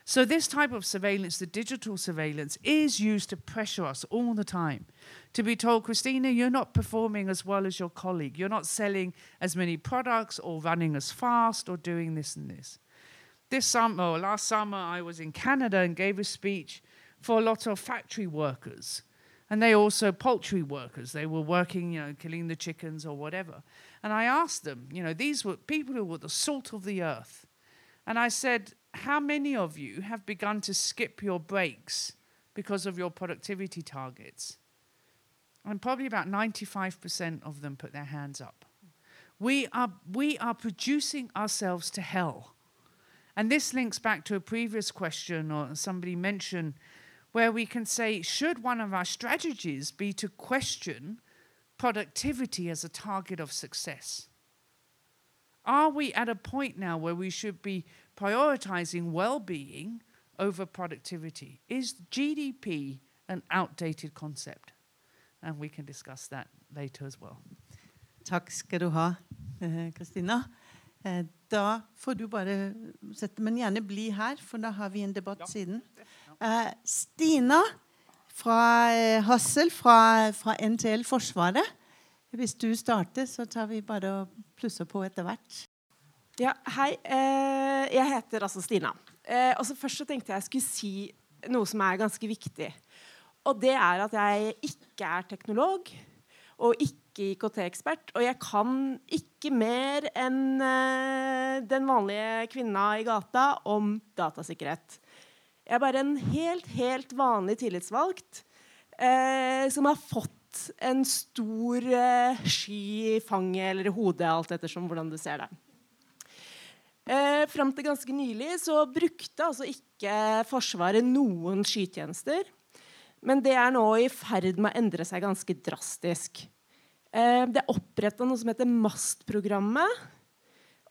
So this type of surveillance, the digital surveillance, is used to pressure us all the time. To be told, Christina, you're not performing as well as your colleague. You're not selling as many products or running as fast or doing this and this. This summer, or last summer, I was in Canada and gave a speech for a lot of factory workers. And they also poultry workers. They were working, you know, killing the chickens or whatever. And I asked them, you know, these were people who were the salt of the earth. And I said, how many of you have begun to skip your breaks because of your productivity targets? And probably about 95% of them put their hands up. We are, we are producing ourselves to hell. And this links back to a previous question, or somebody mentioned where we can say, should one of our strategies be to question productivity as a target of success? Are we at a point now where we should be prioritizing well being over productivity? Is GDP an outdated concept? And we can discuss that later as well. Takk skal du ha, eh, Christina. Eh, Da får du bare sette Men gjerne bli her, for da har vi en debatt siden. Eh, Stina fra Hassel fra, fra NTL Forsvaret. Hvis du starter, så tar vi bare og plusser på etter hvert. Ja, hei. Eh, jeg heter altså Stina. Eh, og så Først så tenkte jeg jeg skulle si noe som er ganske viktig. Og det er at jeg ikke er teknolog og ikke IKT-ekspert. Og jeg kan ikke mer enn eh, den vanlige kvinna i gata om datasikkerhet. Jeg er bare en helt, helt vanlig tillitsvalgt som har fått en stor sky i fanget eller i hodet, alt ettersom hvordan du ser det. Eh, Fram til ganske nylig så brukte altså ikke Forsvaret noen skytjenester. Men det er nå i ferd med å endre seg ganske drastisk. Eh, det er oppretta noe som heter MAST-programmet.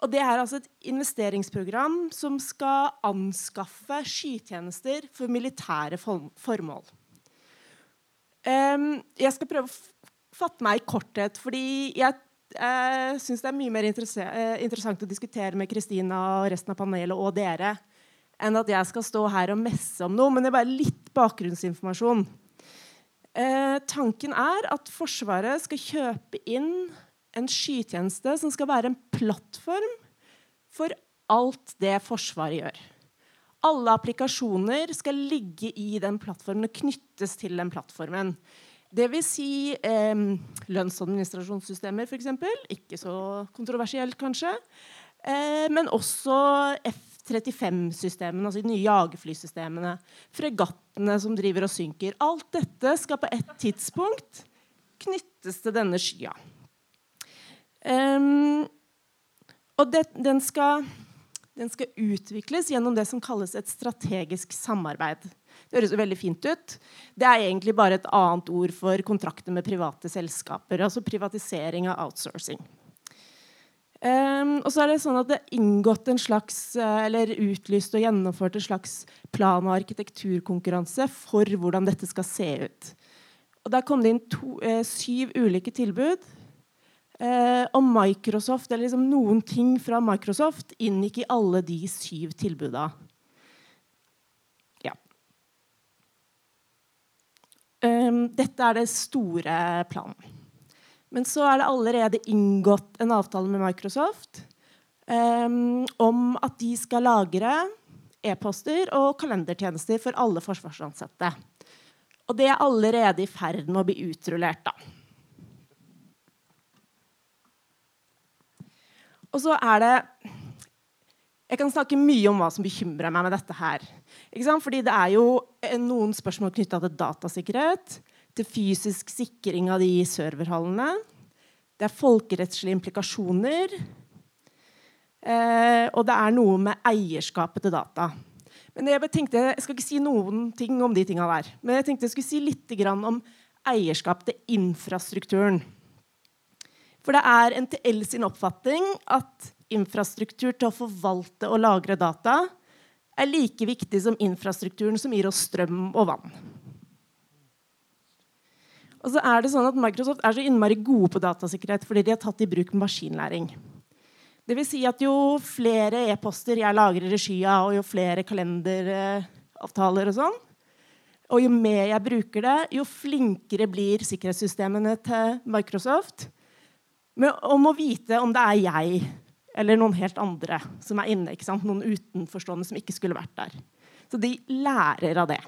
Og det er altså et investeringsprogram som skal anskaffe skytjenester for militære formål. Um, jeg skal prøve å fatte meg i korthet, fordi jeg uh, syns det er mye mer uh, interessant å diskutere med Kristina og resten av panelet og dere enn at jeg skal stå her og messe om noe. Men det er bare litt bakgrunnsinformasjon. Uh, tanken er at Forsvaret skal kjøpe inn en skytjeneste som skal være en plattform for alt det Forsvaret gjør. Alle applikasjoner skal ligge i den plattformen og knyttes til den plattformen. Dvs. Si, eh, lønnsadministrasjonssystemer, f.eks. Ikke så kontroversielt, kanskje. Eh, men også F-35-systemene, altså de nye jagerflysystemene. Fregattene som driver og synker. Alt dette skal på et tidspunkt knyttes til denne skya. Um, og det, den, skal, den, skal, utvikles gjennom det som kalles et strategisk samarbeid. Det høres jo veldig fint ut. Det er egentlig bare et annet ord for kontrakter med private selskaper. Altså privatisering av outsourcing. Um, og så er det sånn at det er inngått en slags, eh, eller utlyst og gjennomført en slags plan- og arkitekturkonkurranse for hvordan dette skal se ut. Og Der kom det inn to, eh, syv ulike tilbud Eh, og Microsoft, eller liksom noen ting fra Microsoft inngikk i alle de syv tilbuda. Ja. Um, dette er det store planen. Men så er det allerede inngått en avtale med Microsoft um, om at de skal lagre e-poster og kalendertjenester for alle forsvarsansatte. Og det er allerede i ferd med å bli utrullert. da. Og så er det Jeg kan snakke mye om hva som bekymrer meg med dette her. Fordi det er jo eh, noen spørsmål knytta til datasikkerhet, til fysisk sikring av de serverhallene. Det er folkerettslige implikasjoner. Eh, og det er noe med eierskapet til data. Men jeg, tenkte, jeg skal ikke si noen ting om de tinga der. Men jeg tenkte jeg skulle si litt om eierskap til infrastrukturen. For det er NTL sin oppfatning at infrastruktur til å forvalte og lagre data er like viktig som infrastrukturen som gir oss strøm og vann. Og så er det sånn at Microsoft er så innmari gode på datasikkerhet fordi de har tatt i bruk maskinlæring. Det vil si at jo flere e-poster jeg lagrer i skya, og jo flere kalenderavtaler og sånn, og jo mer jeg bruker det, jo flinkere blir sikkerhetssystemene til Microsoft om å vite om det er jeg eller noen helt andre som er inne. Noen utenforstående som ikke skulle vært der. Så de lærer av det.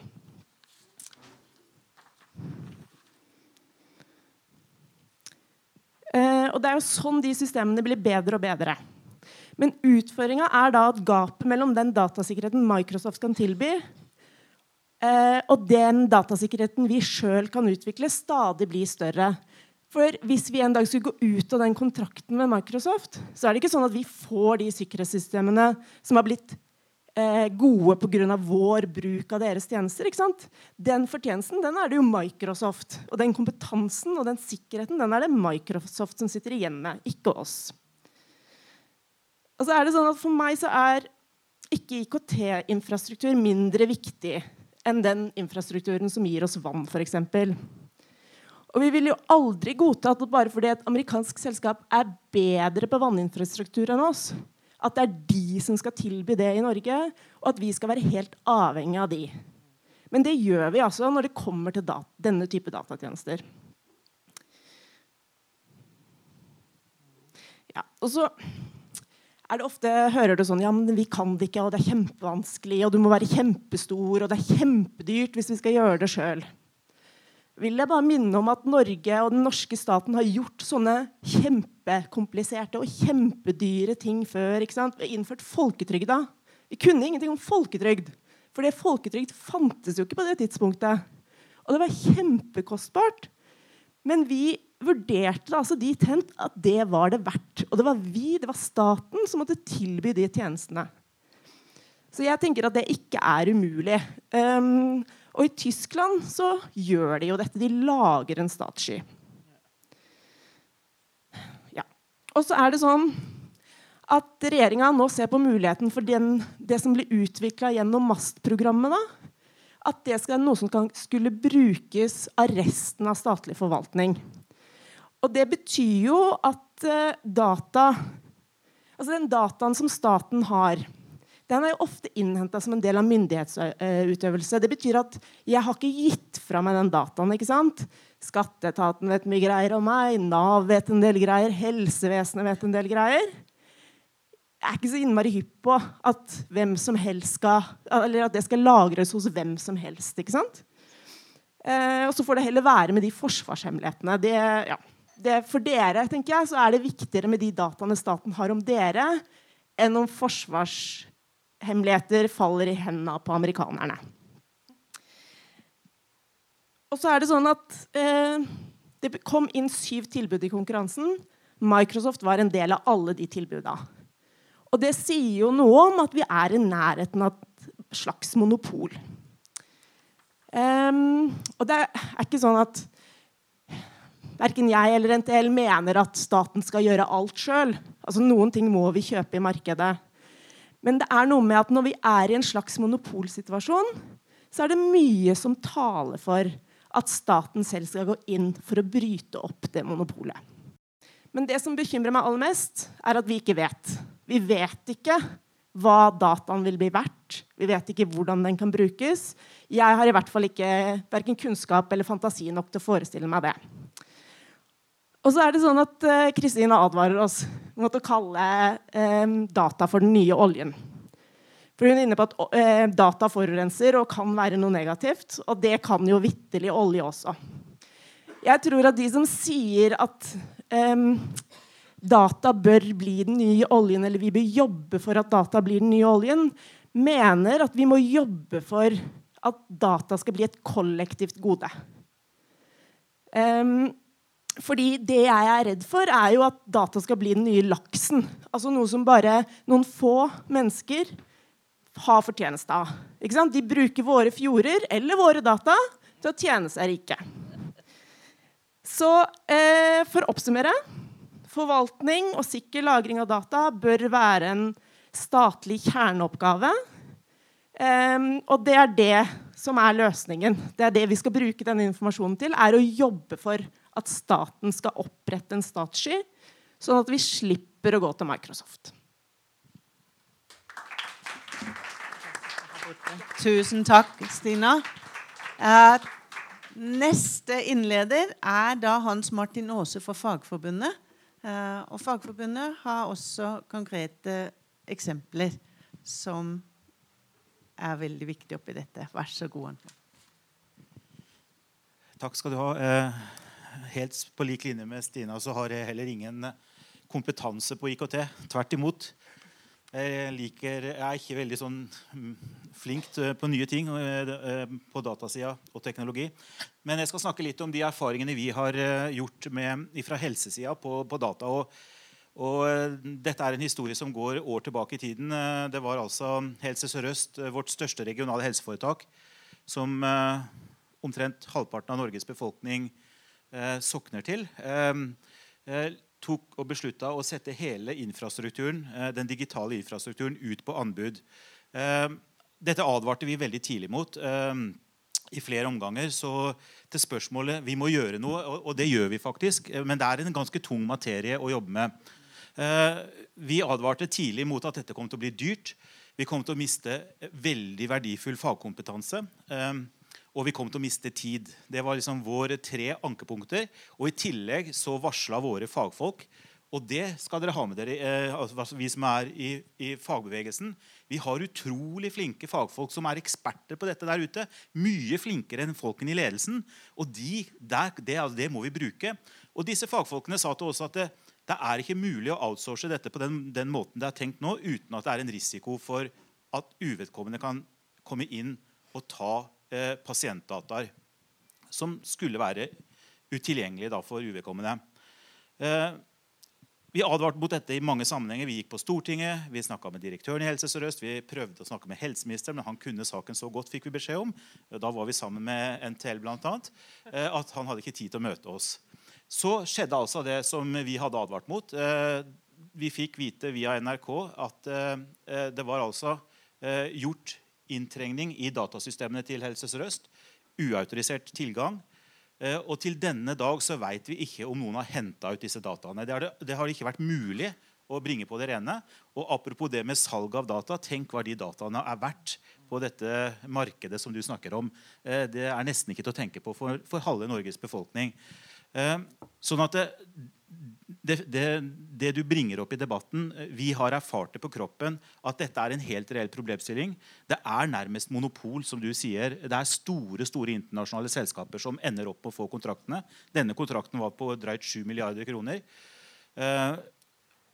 Eh, og det er jo sånn de systemene blir bedre og bedre. Men utfordringa er da at gapet mellom den datasikkerheten Microsoft kan tilby, eh, og den datasikkerheten vi sjøl kan utvikle, stadig blir større. For hvis vi en dag skulle gå ut av den kontrakten med Microsoft, så er det ikke sånn at vi får de sikkerhetssystemene som har blitt eh, gode pga. vår bruk av deres tjenester. Den fortjenesten den er det jo Microsoft. Og den kompetansen og den sikkerheten den er det Microsoft som sitter igjen med, ikke oss. Og så er det sånn at For meg så er ikke IKT-infrastruktur mindre viktig enn den infrastrukturen som gir oss vann, f.eks. Og vi vil jo aldri godta at bare fordi et amerikansk selskap er bedre på vanninfrastruktur enn oss, at det er de som skal tilby det i Norge, og at vi skal være helt avhengig av de. Men det gjør vi altså når det kommer til denne type datatjenester. Ja, og så er det ofte hører du sånn ja, men vi kan det ikke, og det er kjempevanskelig, og du må være kjempestor, og det er kjempedyrt hvis vi skal gjøre det sjøl vil jeg bare minne om at Norge og den norske staten har gjort sånne kjempekompliserte og kjempedyre ting før. ikke sant? Vi har innført folketrygda. Vi kunne ingenting om folketrygd. For det folketrygd fantes jo ikke på det tidspunktet. Og det var kjempekostbart. Men vi vurderte det altså dit hen at det var det verdt. Og det var vi, det var staten, som måtte tilby de tjenestene. Så jeg tenker at det ikke er umulig. Um, og i Tyskland så gjør de jo dette. De lager en statssky. Ja. Og så er det sånn at regjeringa nå ser på muligheten for den, det som blir utvikla gjennom MAST-programmet. At det skal være noe som kan, skulle brukes av resten av statlig forvaltning. Og det betyr jo at uh, data Altså den dataen som staten har, den er jo ofte innhenta som en del av myndighetsutøvelse. Det betyr at jeg har ikke gitt fra meg den dataen. ikke sant? Skatteetaten vet mye greier om meg, Nav vet en del greier, helsevesenet vet en del greier. Jeg er ikke så innmari hypp på at, skal, at det skal lagres hos hvem som helst. ikke sant? Eh, og så får det heller være med de forsvarshemmelighetene. Det, ja, det, for dere tenker jeg, så er det viktigere med de dataene staten har om dere, enn om forsvars hemmeligheter faller i hendene på amerikanerne. Og så er det sånn at eh, det kom inn syv tilbud i konkurransen. Microsoft var en del av alle de tilbudene. Og det sier jo noe om at vi er i nærheten av et slags monopol. Um, og det er ikke sånn at verken jeg eller NTL mener at staten skal gjøre alt sjøl. Altså, noen ting må vi kjøpe i markedet. Men det er noe med at når vi er i en slags monopolsituasjon, så er det mye som taler for at staten selv skal gå inn for å bryte opp det monopolet. Men det som bekymrer meg aller mest, er at vi ikke vet. Vi vet ikke hva dataen vil bli verdt. Vi vet ikke hvordan den kan brukes. Jeg har i hvert fall ikke verken kunnskap eller fantasi nok til å forestille meg det. Og så er det sånn at eh, Kristina advarer oss å kalle uh, data for den nye oljen. For Hun er inne på at uh, data forurenser og kan være noe negativt. Og det kan jo vitterlig olje også. Jeg tror at de som sier at um, data bør bli den nye oljen, eller vi bør jobbe for at data blir den nye oljen, mener at vi må jobbe for at data skal bli et kollektivt gode. Um, fordi det jeg er redd for, er jo at data skal bli den nye laksen. Altså noe som bare noen få mennesker har fortjeneste av. De bruker våre fjorder eller våre data til å tjene seg rike. Så eh, for å oppsummere Forvaltning og sikker lagring av data bør være en statlig kjerneoppgave. Um, og det er det som er løsningen. Det er det vi skal bruke denne informasjonen til. er å jobbe for at staten skal opprette en statssky, sånn at vi slipper å gå til Microsoft. Tusen takk, Stina. Eh, neste innleder er da Hans Martin Aase fra Fagforbundet. Eh, og Fagforbundet har også konkrete eksempler som er veldig viktige oppi dette. Vær så god. Takk skal du ha. Uh, helt på lik linje med Stina så har jeg heller ingen kompetanse på IKT. Tvert imot. Jeg, liker, jeg er ikke veldig sånn mm, flink på nye ting eh, eh, på datasida og teknologi. Men jeg skal snakke litt om de erfaringene vi har eh, gjort med, fra helsesida på, på, data. Og, og, dette er en historie som går år tilbake i tiden. Det var altså Helse Sør-Øst, vårt største regionale helseforetak, som omtrent halvparten av Norges befolkning eh, sokner til, ehm, eh, tok og beslutta å sette hele infrastrukturen, eh, den digitale infrastrukturen ut på anbud. Dette advarte vi veldig tidlig mot i flere omganger. Så til spørsmålet Vi må gjøre noe, og det gjør vi faktisk. Eh, men det er en ganske tung materie å jobbe med. Vi advarte tidlig mot at dette kom til å bli dyrt. Vi kom til å miste veldig verdifull fagkompetanse. Og vi kom til å miste tid. Det var liksom våre tre ankepunkter. Og i tillegg så varsla våre fagfolk og det skal dere ha med dere, eh, altså vi som er i, i, fagbevegelsen. Vi har utrolig flinke fagfolk som er eksperter på dette der ute. Mye flinkere enn folkene i ledelsen. Og de, der, det, altså, det, må vi bruke. Og disse fagfolkene sa til oss at det, det er ikke mulig å outsource dette på den, den, måten det er tenkt nå, uten at det er en risiko for at uvedkommende kan komme inn og ta eh, som skulle være utilgjengelige for uvedkommende. Eh, vi advarte mot dette i mange sammenhenger. Vi gikk på Stortinget, vi snakka med direktøren i Helse Sør-Øst, vi prøvde å snakke med helseministeren, men han kunne saken så godt, fikk vi beskjed om. Da var vi sammen med NTL blant annet, eh, at han hadde ikke tid til å møte oss. Så skjedde altså det som vi hadde advart mot. Eh, vi fikk vite via NRK at det var altså gjort inntrengning i datasystemene til Helse Sør-Øst. Uautorisert tilgang. Eh, og til denne dag så vet vi ikke om noen har henta ut disse dataene. Det det, det har, ikke vært mulig å bringe på det rene. Og apropos det med salg av data, tenk hva de dataene er verdt på dette markedet som du snakker om. Eh, det er nesten ikke til å tenke på for, for halve Norges befolkning. Eh, sånn at det, det, det, det, du bringer opp i debatten Vi har erfart det på kroppen at dette er en helt reell problemstilling. Det er nærmest monopol, som du sier. Det er store store internasjonale selskaper som ender opp med å få kontraktene. Denne kontrakten var på drøyt 7 milliarder kroner. Uh,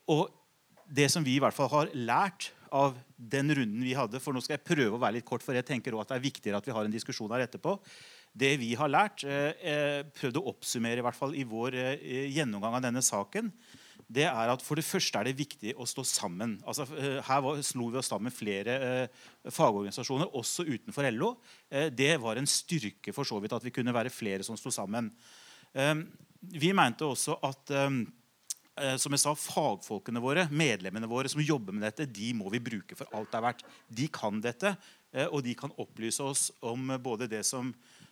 og det som vi i hvert fall har lært av den runden vi hadde For nå skal jeg prøve å være litt kort, for jeg tenker også at det er viktigere at vi har en diskusjon her etterpå det vi har lært, eh, eh, prøvd å oppsummere i hvert fall i vår eh, gjennomgang av denne saken, det er at for det første er det viktig å stå sammen. Altså, her slo vi oss sammen med flere fagorganisasjoner, også utenfor LO. Det var en styrke for så vidt at vi kunne være flere som sto sammen. Vi mente også at som jeg sa, Fagfolkene våre, medlemmene våre som jobber med dette, de må vi bruke for alt det er verdt. De kan dette, og de kan opplyse oss om både det som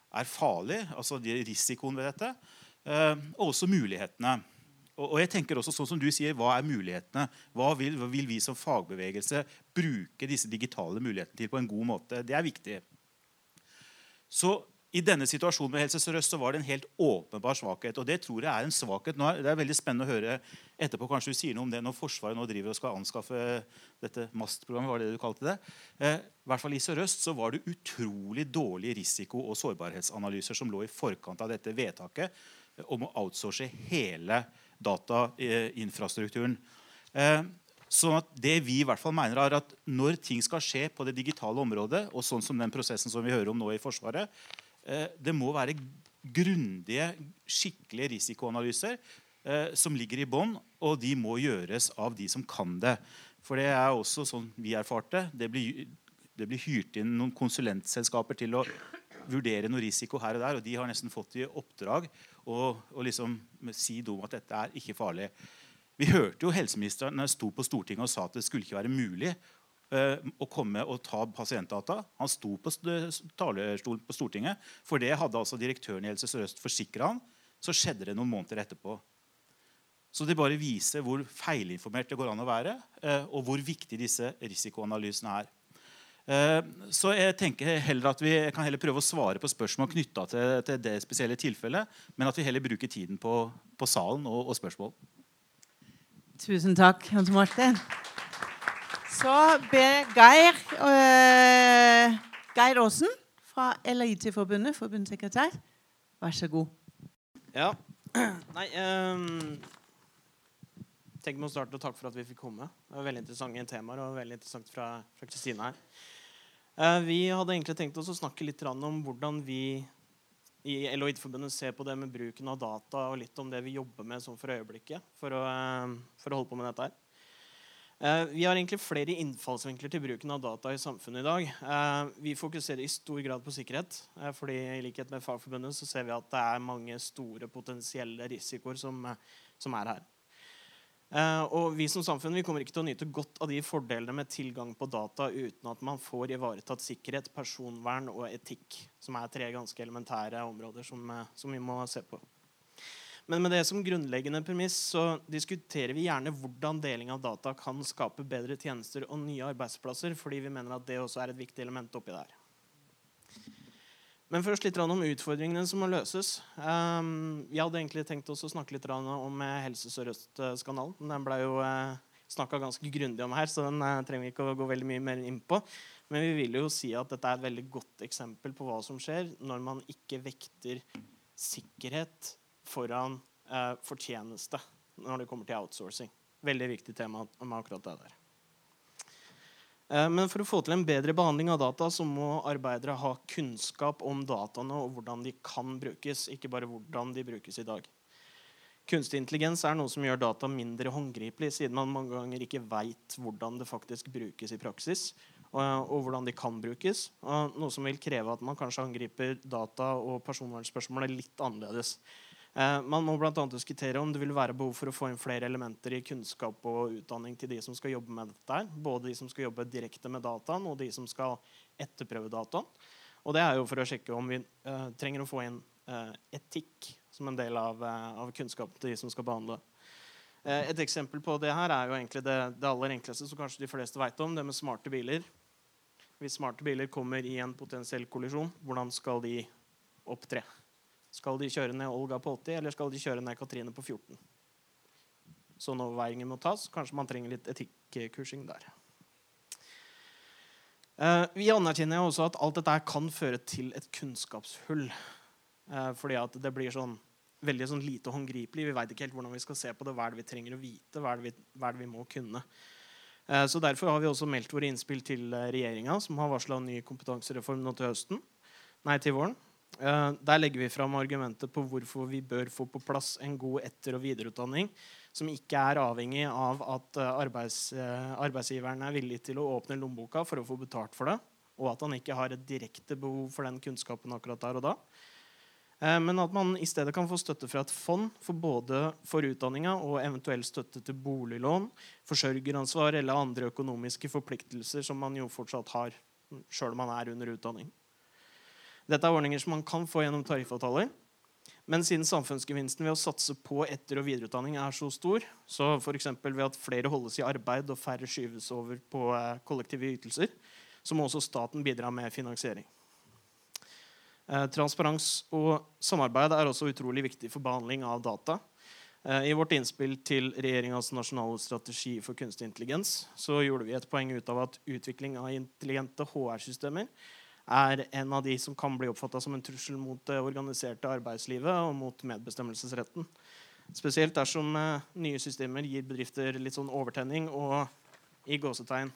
er farlig, altså risikoen ved dette, eh, og også mulighetene. Og, jeg tenker også, sånn som du sier, Hva er mulighetene? Hva vil, hva vil vi som fagbevegelse bruke disse digitale mulighetene til på en god måte? Det er viktig. Så i denne situasjonen med Helse Sør-Øst var det en helt åpenbar svakhet. og Det tror jeg er en svakhet. Er det er veldig spennende å høre etterpå kanskje du sier noe om det når Forsvaret nå driver og skal anskaffe dette MAST-programmet. var det du kalte det. Eh, I hvert fall i Sør-Øst så var det utrolig dårlige risiko- og sårbarhetsanalyser som lå i forkant av dette vedtaket eh, om å outsource hele datainfrastrukturen. Eh, sånn at det vi i hvert fall mener er at Når ting skal skje på det digitale området, og sånn som den prosessen som vi hører om nå i Forsvaret, det må være grundige, skikkelige risikoanalyser eh, som ligger i bånn, og de må gjøres av de som kan det. For det er også sånn vi erfarte. Det blir, det blir hyrt inn noen konsulentselskaper til å vurdere noe risiko her og der, og de har nesten fått i oppdrag å, å liksom si om at dette er ikke farlig. Vi hørte jo helseministeren når sto på Stortinget og sa at det skulle ikke være mulig å komme og ta pasientdata. Han sto på talerstolen på Stortinget, for det hadde altså direktøren i Helse Sør-Øst forsikra han. Så skjedde det noen måneder etterpå. Så det bare viser hvor feilinformert det går an å være, uh, og hvor viktig disse risikoanalysene er. Eh, så jeg tenker heller at vi kan heller prøve å svare på spørsmål knytta til, det spesielle tilfellet, men at vi heller bruker tiden på, på salen og, og, spørsmål. Tusen takk, Hans Martin. Så ber Geir øh, Geir Aasen fra LIT-forbundet, forbundssekretær, vær så god. Ja. Nei um, Tenk med å starte og Takk for at vi fikk komme. Det var Veldig interessante temaer og veldig interessant fra Kristine her. Uh, vi hadde egentlig tenkt oss å snakke litt om hvordan vi i LHIT-forbundet ser på det med bruken av data, og litt om det vi jobber med sånn for øyeblikket for å, eh, for å, holde på med dette her. Eh, vi har egentlig flere innfallsvinkler til bruken av data i samfunnet i dag. Vi fokuserer i stor grad på sikkerhet. fordi i likhet med Fagforbundet så ser vi at det er mange store potensielle risikoer som, som er her. Og vi som samfunn vi kommer ikke til å nyte godt av de fordelene med tilgang på data uten at man får ivaretatt sikkerhet, personvern og etikk, som er tre ganske elementære områder som, som, vi må se på. Men med det som grunnleggende premiss så diskuterer vi gjerne hvordan deling av data kan skape bedre tjenester og nye arbeidsplasser, fordi vi mener at det også er et viktig element oppi der. Men først litt om utfordringene som må løses. Vi jeg hadde egentlig tenkt å snakke litt om eh, Helse Sør-Øst-skandalen. Den ble jo eh, snakka ganske grundig om her, så den uh, trenger vi ikke å gå veldig mye mer inn på. Men vi vil jo si at dette er et veldig godt eksempel på hva som skjer når man ikke vekter sikkerhet foran eh, fortjeneste når det kommer til outsourcing. Veldig viktig tema med akkurat det der. Eh, men for å få til en bedre behandling av data så må arbeidere ha kunnskap om dataene og hvordan de kan brukes, ikke bare hvordan de brukes i dag. Kunstig intelligens er noe som gjør data mindre håndgripelig, siden man mange ganger ikke veit hvordan det faktisk brukes i praksis, og, hvordan de kan brukes. noe som vil kreve at man kanskje angriper data og personvernspørsmålet litt annerledes. Eh, man må bl.a. diskutere om det vil være behov for å få inn flere elementer i kunnskap og utdanning til de som skal jobbe med dette. Både de som skal jobbe direkte med dataen, og de som skal etterprøve dataen. Og det er jo for å sjekke om vi uh, trenger å få inn uh, etikk som en del av, av kunnskapen til de som skal behandle. et eksempel på det her er jo egentlig det, det aller enkleste som kanskje de fleste vet om, det med smarte biler. Hvis smarte biler kommer i en potensiell kollisjon, hvordan skal de opptre? Skal de kjøre ned Olga på 80, eller skal de kjøre ned Katrine på 14? Sånne overveiinger må tas. Kanskje man trenger litt etikkursing der. Eh, vi anerkjenner også at alt dette kan føre til et kunnskapshull. Eh, fordi at det blir sånn, veldig sånn lite håndgripelig. Vi veit ikke helt hvordan vi skal se på det. Hva er det vi trenger å vite? Hva er det vi, er det vi må kunne? Eh, så Derfor har vi også meldt våre innspill til regjeringa, som har varsla ny kompetansereform nå til høsten. Nei, til våren. Uh, der legger vi fram argumentet på hvorfor vi bør få på plass en god etter- og videreutdanning som ikke er avhengig av at uh, arbeids, uh, arbeidsgiveren er villig til å åpne lommeboka for å få betalt for det, og at han ikke har et direkte behov for den kunnskapen akkurat der og da. Men at man i stedet kan få støtte fra et fond for både for utdanninga og eventuell støtte til boliglån, forsørgeransvar eller andre økonomiske forpliktelser som man jo fortsatt har sjøl om man er under utdanning. Dette er ordninger som man kan få gjennom tariffavtaler. Men siden samfunnsgevinsten ved å satse på etter- og videreutdanning er så stor, så f.eks. ved at flere holdes i arbeid og færre skyves over på eh, kollektive ytelser, så må også staten bidra med finansiering. Eh, transparens og samarbeid er også utrolig viktig for behandling av data. Eh, I vårt innspill til regjeringas nasjonale strategi for kunstig intelligens så gjorde vi et poeng ut av at utvikling av intelligente HR-systemer er en av de som kan bli oppfatta som en trussel mot det organiserte arbeidslivet og mot medbestemmelsesretten. Spesielt dersom eh, nye systemer gir bedrifter litt sånn overtenning og i gåsetegn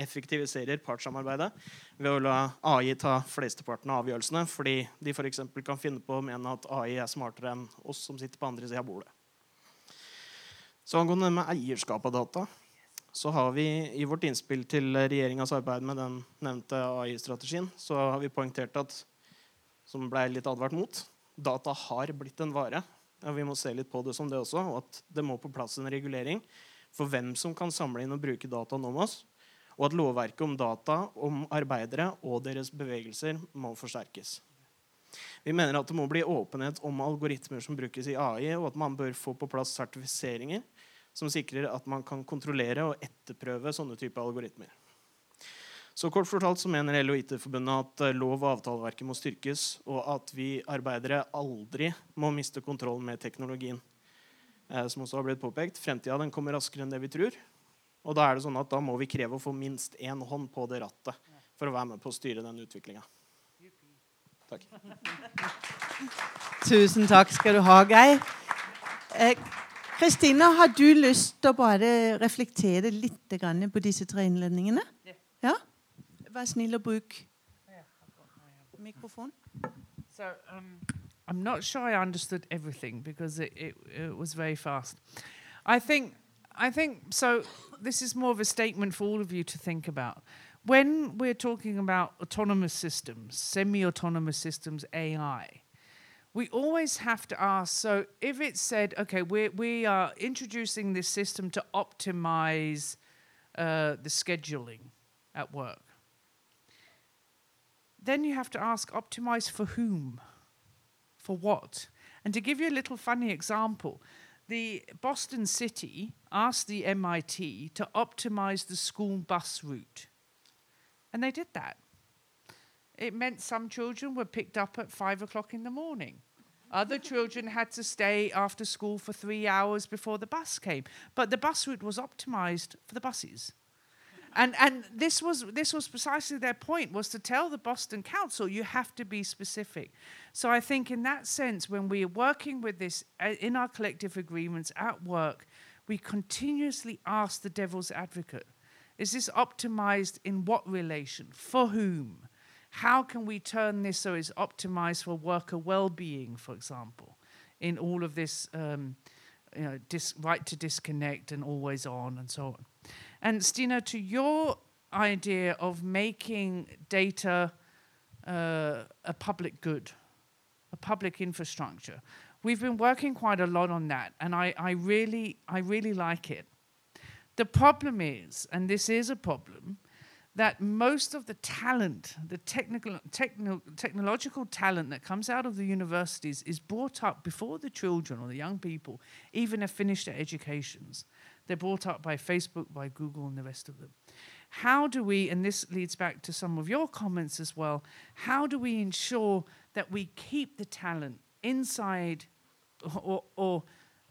effektiviserer partssamarbeidet ved å la AI ta flesteparten av avgjørelsene, fordi de f.eks. kan finne på å mene at AI er smartere enn oss som sitter på andre sida av bordet. Så angående det med eierskap av data, så har vi i vårt innspill til regjeringas arbeid med den nevnte AI-strategien, så har vi poengtert at som ble litt advart mot, data har blitt en vare. Og vi må se litt på det som det også, og at det må på plass en regulering for hvem som kan samle inn og bruke dataen om oss, og at lovverket om data om arbeidere og deres bevegelser må forsterkes. Vi mener at det må bli åpenhet om algoritmer som brukes i AI, og at man bør få på plass sertifiseringer som sikrer at man kan kontrollere og etterprøve sånne typer algoritmer. Så kort fortalt så mener LO IT-forbundet at eh, lov- og avtaleverket må styrkes, og at vi arbeidere aldri må miste kontrollen med teknologien. Eh, som også har blitt påpekt, Fremtida kommer raskere enn det vi tror. Og da er det sånn at da må vi kreve å få minst én hånd på det rattet for å være med på å styre den utviklinga. Takk. Tusen takk skal du ha, Geir. Christina, har du lyst til å bare reflektere litt på disse tre innledningene? Ja? Vær snill og bruk mikrofon. So, um, I'm not sure I understood everything because it, it, it was very fast. I think I think so. This is more of a statement for all of you to think about. When we're talking about autonomous systems, semi autonomous systems, AI, we always have to ask so if it said, okay, we, we are introducing this system to optimize uh, the scheduling at work, then you have to ask, optimize for whom? For what? And to give you a little funny example, the Boston City asked the MIT to optimize the school bus route. And they did that. It meant some children were picked up at five o'clock in the morning. Other children had to stay after school for three hours before the bus came. But the bus route was optimized for the buses. And, and this, was, this was precisely their point, was to tell the Boston Council, you have to be specific. So I think in that sense, when we are working with this uh, in our collective agreements at work, we continuously ask the devil's advocate, is this optimized in what relation? For whom? How can we turn this so it's optimized for worker well-being, for example, in all of this um, you know, dis- right to disconnect and always on and so on. And Stina, to your idea of making data uh, a public good, a public infrastructure, we've been working quite a lot on that, and I, I really, I really like it. The problem is, and this is a problem, that most of the talent, the technical, techno, technological talent that comes out of the universities is brought up before the children or the young people even have finished their educations. They're brought up by Facebook, by Google, and the rest of them. How do we, and this leads back to some of your comments as well, how do we ensure that we keep the talent inside or, or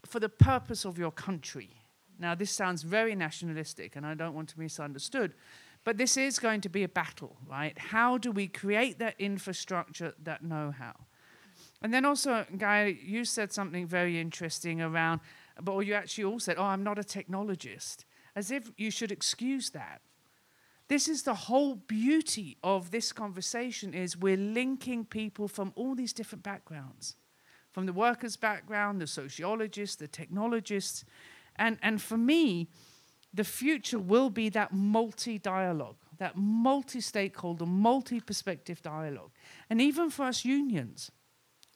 for the purpose of your country? Now, this sounds very nationalistic, and I don't want to be misunderstood. But this is going to be a battle, right? How do we create that infrastructure, that know how? And then also, Geir, you said something very interesting around, but you actually all said, oh, I'm not a technologist, as if you should excuse that. This is the whole beauty of this conversation is we're linking people from all these different backgrounds, from the workers' background, the sociologists, the technologists. And, and for me, the future will be that multi dialogue, that multi stakeholder, multi perspective dialogue. And even for us unions,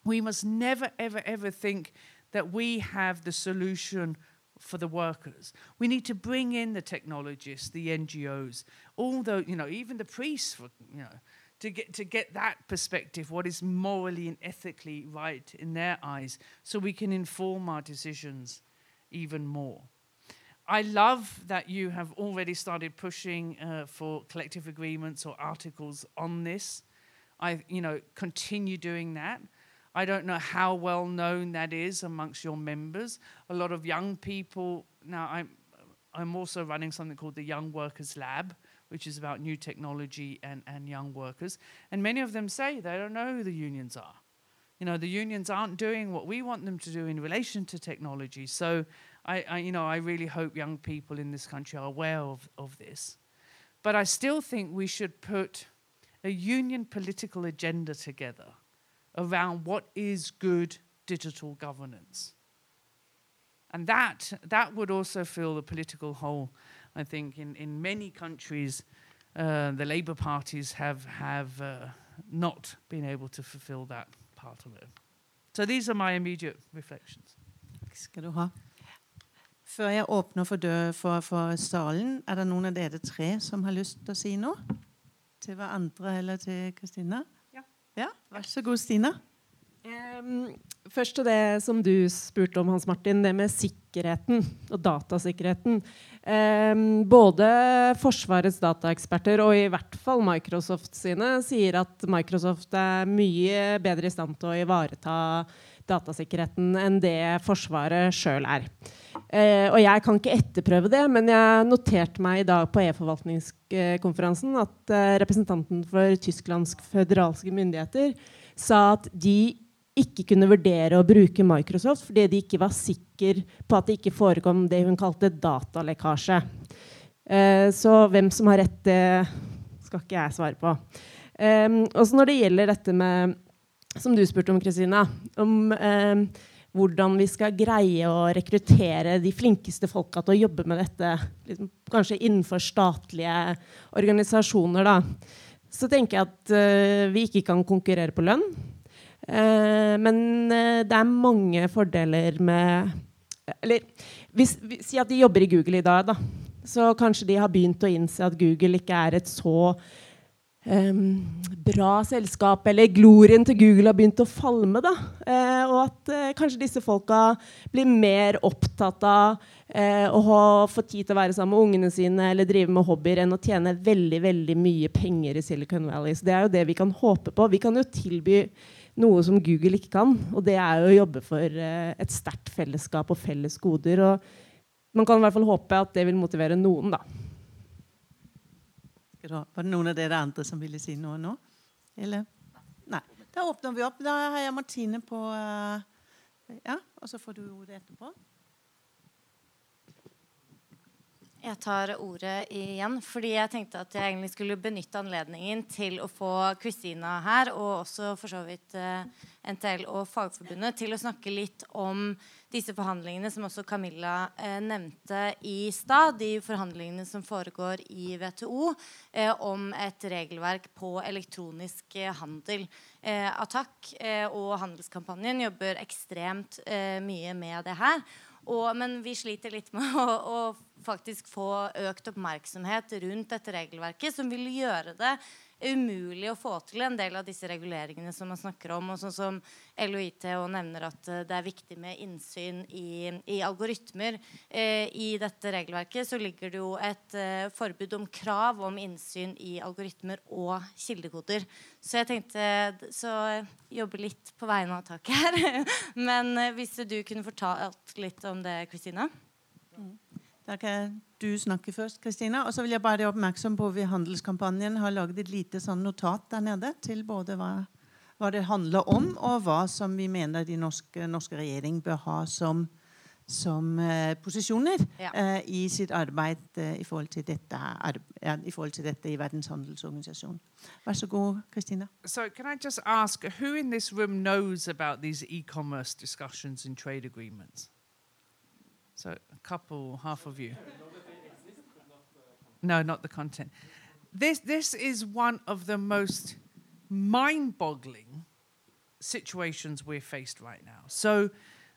we must never, ever, ever think that we have the solution for the workers. We need to bring in the technologists, the NGOs, all the, you know, even the priests, for, you know, to get, to get that perspective, what is morally and ethically right in their eyes, so we can inform our decisions even more. I love that you have already started pushing uh, for collective agreements or articles on this. I, you know, continue doing that. I don't know how well known that is amongst your members. A lot of young people now. I'm, I'm also running something called the Young Workers Lab, which is about new technology and, and young workers. And many of them say they don't know who the unions are. You know, the unions aren't doing what we want them to do in relation to technology. So, I, I you know, I really hope young people in this country are aware of, of this. But I still think we should put a union political agenda together around what is good digital governance. And that, that would also fill the political hole, I think, in, in many countries. Uh, the Labour parties have, have uh, not been able to fulfill that part of it. So these are my immediate reflections. Ha. Før jeg åpner for, dø, for, for salen, er det noen av dere tre som har lyst til å si noe? Til hverandre eller til Kristina? Ja. ja. Vær så god, Stina. Um, først til det som du spurte om, Hans Martin, det med sikkerheten og datasikkerheten. Um, både Forsvarets dataeksperter og i hvert fall Microsoft sine sier at Microsoft er mye bedre i stand til å ivareta datasikkerheten enn det Forsvaret sjøl er. Eh, og jeg kan ikke etterprøve det, men jeg noterte meg i dag på e-forvaltningskonferansen at eh, representanten for tysklandsk føderalske myndigheter sa at de ikke kunne vurdere å bruke Microsoft fordi de ikke var sikre på at det ikke forekom det hun kalte datalekkasje. Eh, så hvem som har rett, det skal ikke jeg svare på. Eh, også når det gjelder dette med som du spurte om, Kristina, om eh, hvordan vi skal greie å rekruttere de flinkeste folka til å jobbe med dette, liksom, kanskje innenfor statlige organisasjoner, da, så tenker jeg at eh, vi ikke kan konkurrere på lønn. Eh, men uh, det er mange fordeler med Eller hvis, vi, si at de jobber i Google i dag, da. Så kanskje de har begynt å innse at Google ikke er et så bra selskap, eller glorien til Google har begynt å falme. Da. Uh, og at uh, kanskje disse folka blir mer opptatt av uh, å få tid til å være sammen med ungene sine eller drive med hobbyer enn å tjene veldig veldig mye penger i Silicon Valley. Så det er jo det vi kan håpe på. Vi kan jo tilby noe som Google ikke kan, og det er jo å jobbe for et sterkt fellesskap og felles goder. Og man kan i hvert fall håpe at det vil motivere noen, da. Var det noen av dere andre som ville si noe nå? Eller? Nei. Da åpner vi opp. Da har jeg Martine på Ja, og så får du ordet etterpå. Jeg tar ordet igjen fordi jeg tenkte at jeg egentlig skulle benytte anledningen til å få Kristina her, og også for så vidt uh, NTL og Fagforbundet, til å snakke litt om disse forhandlingene som også Camilla uh, nevnte i stad. De forhandlingene som foregår i WTO uh, om et regelverk på elektronisk handel. Attack og handelskampanjen jobber ekstremt mye med det her. Og, men vi sliter litt med å, å faktisk få økt oppmerksomhet rundt dette regelverket, som vil gjøre det umulig å få til en del av disse reguleringene som man snakker om. Og sånn som LOIT og nevner at eh, det er viktig med innsyn i, i algoritmer. Eh, I dette regelverket så ligger det jo et eh, forbud om krav om innsyn i algoritmer og kildekoder. Så jeg tenkte så jobbe litt på vegne av taket her. Men eh, hvis du kunne fortalt litt om det, Kristina? Mm. Kan du snakker først, Kristina. Og så vil jeg bare gjøre oppmerksom på at vi i Handelskampanjen har laget et lite sånn notat der nede til både hva, hva, det handler om, og hva som vi mener de norske, norske regjering bør ha som, som uh, posisjoner ja. uh, i sitt arbeid uh, i, forhold til dette, i forhold til dette i Verdens handelsorganisasjon. Vær så god, Kristina. So can I just ask, who in this room knows about these e-commerce discussions and trade agreements? So a couple, half of you. No, not the content. This, this is one of the most mind boggling situations we're faced right now. So,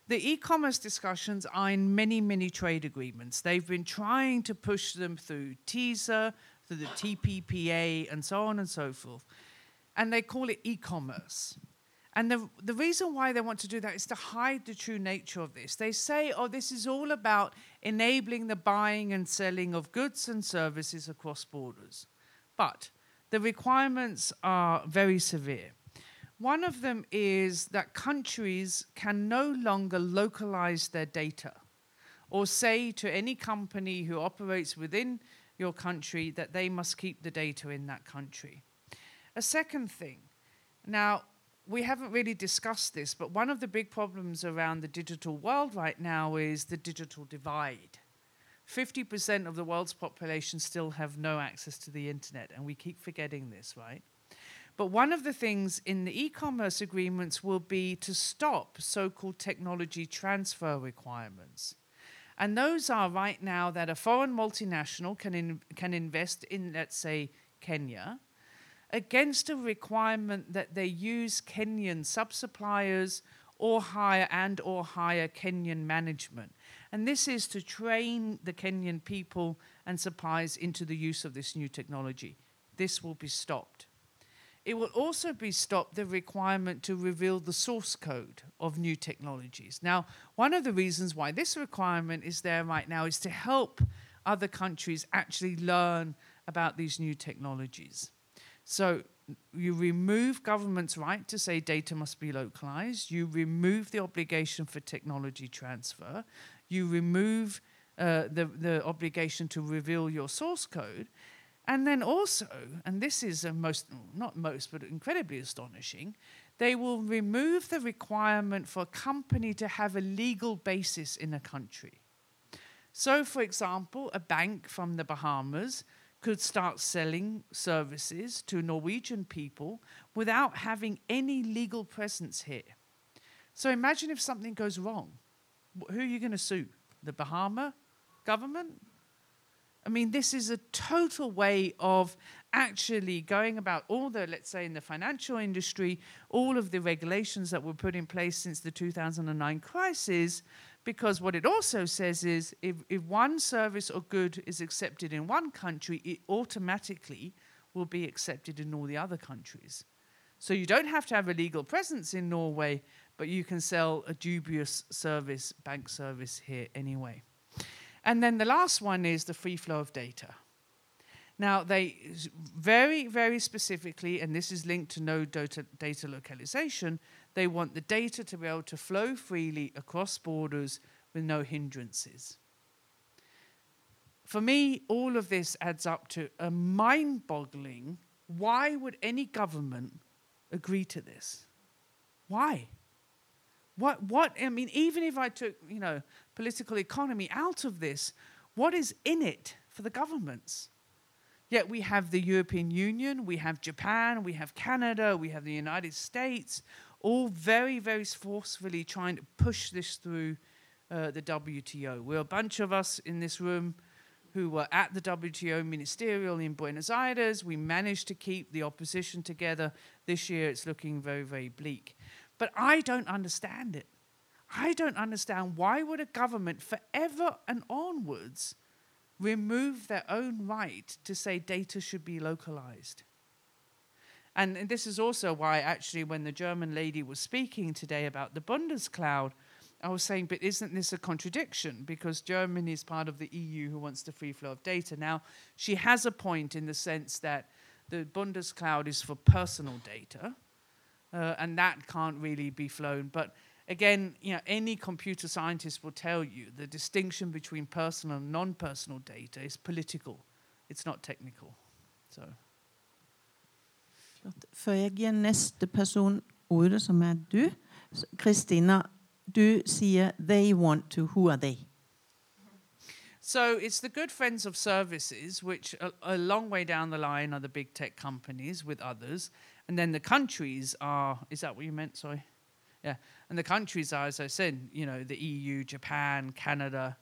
the e commerce discussions are in many, many trade agreements. They've been trying to push them through TISA, through the TPPA, and so on and so forth. And they call it e commerce. And the, the reason why they want to do that is to hide the true nature of this. They say, oh, this is all about enabling the buying and selling of goods and services across borders. But the requirements are very severe. One of them is that countries can no longer localize their data or say to any company who operates within your country that they must keep the data in that country. A second thing, now, we haven't really discussed this, but one of the big problems around the digital world right now is the digital divide. 50% of the world's population still have no access to the internet, and we keep forgetting this, right? But one of the things in the e commerce agreements will be to stop so called technology transfer requirements. And those are right now that a foreign multinational can, in, can invest in, let's say, Kenya, against a requirement that they use Kenyan sub-suppliers or hire and or hire Kenyan management. And this is to train the Kenyan people and suppliers into the use of this new technology. This will be stopped. It will also be stopped the requirement to reveal the source code of new technologies. Now, one of the reasons why this requirement is there right now is to help other countries actually learn about these new technologies. So you remove government's right to say data must be localized. You remove the obligation for technology transfer. You remove uh, the, the obligation to reveal your source code. And then also, and this is a most, not most, but incredibly astonishing, they will remove the requirement for a company to have a legal basis in a country. So, for example, a bank from the Bahamas could start selling services to Norwegian people without having any legal presence here. So, imagine if something goes wrong. Who are you going to sue? The Bahama government? I mean, this is a total way of actually going about all the, let's say, in the financial industry, all of the regulations that were put in place since the 2009 crisis. Because what it also says is if, if one service or good is accepted in one country, it automatically will be accepted in all the other countries. So you don't have to have a legal presence in Norway, but you can sell a dubious service, bank service here anyway. And then the last one is the free flow of data. Now, they very, very specifically, and this is linked to no data, data localization, they want the data to be able to flow freely across borders with no hindrances. For me, all of this adds up to a mind boggling why would any government agree to this? Why? What, what, I mean, even if I took, you know, political economy out of this, what is in it for the governments? Yet we have the European Union, we have Japan, we have Canada, we have the United States, all very, very forcefully trying to push this through uh, the WTO. We're a bunch of us in this room who were at the WTO ministerial in Buenos Aires. We managed to keep the opposition together. This year it's looking very, very bleak. But I don't understand it. I don't understand why would a government forever and onwards remove their own right to say data should be localized. And, this is also why, actually, when the German lady was speaking today about the Bundescloud, I was saying, but isn't this a contradiction? Because Germany is part of the EU who wants the free flow of data. Now, she has a point in the sense that the Bundescloud is for personal data, uh, and that can't really be flown. But again, you know, any computer scientist will tell you the distinction between personal and non-personal data is political. It's not technical. So. Før jeg gir neste person ordet, som er du Christina, du sier 'they want to'. Who are they? So it's the good friends of services, which a, a, long way down the line are the big tech companies with others. And then the countries are, is that what you meant? Sorry. Yeah. And the countries are, as I said, you know, the EU, Japan, Canada,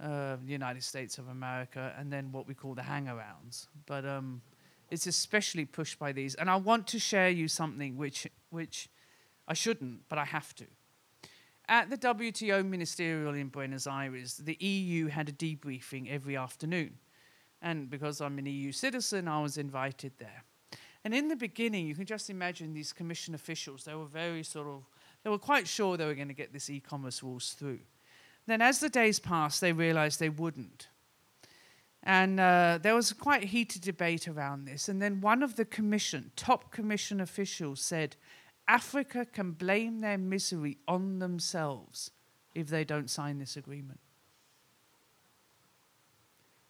uh, the United States of America, and then what we call the hangarounds. But um, it's especially pushed by these. And I want to share you something which, which I shouldn't, but I have to. At the WTO ministerial in Buenos Aires, the EU had a debriefing every afternoon. And because I'm an EU citizen, I was invited there. And in the beginning, you can just imagine these commission officials, they were very sort of they were quite sure they were going to get this e commerce rules through. Then, as the days passed, they realized they wouldn't. And uh, there was quite a heated debate around this. And then one of the commission, top commission officials, said Africa can blame their misery on themselves if they don't sign this agreement.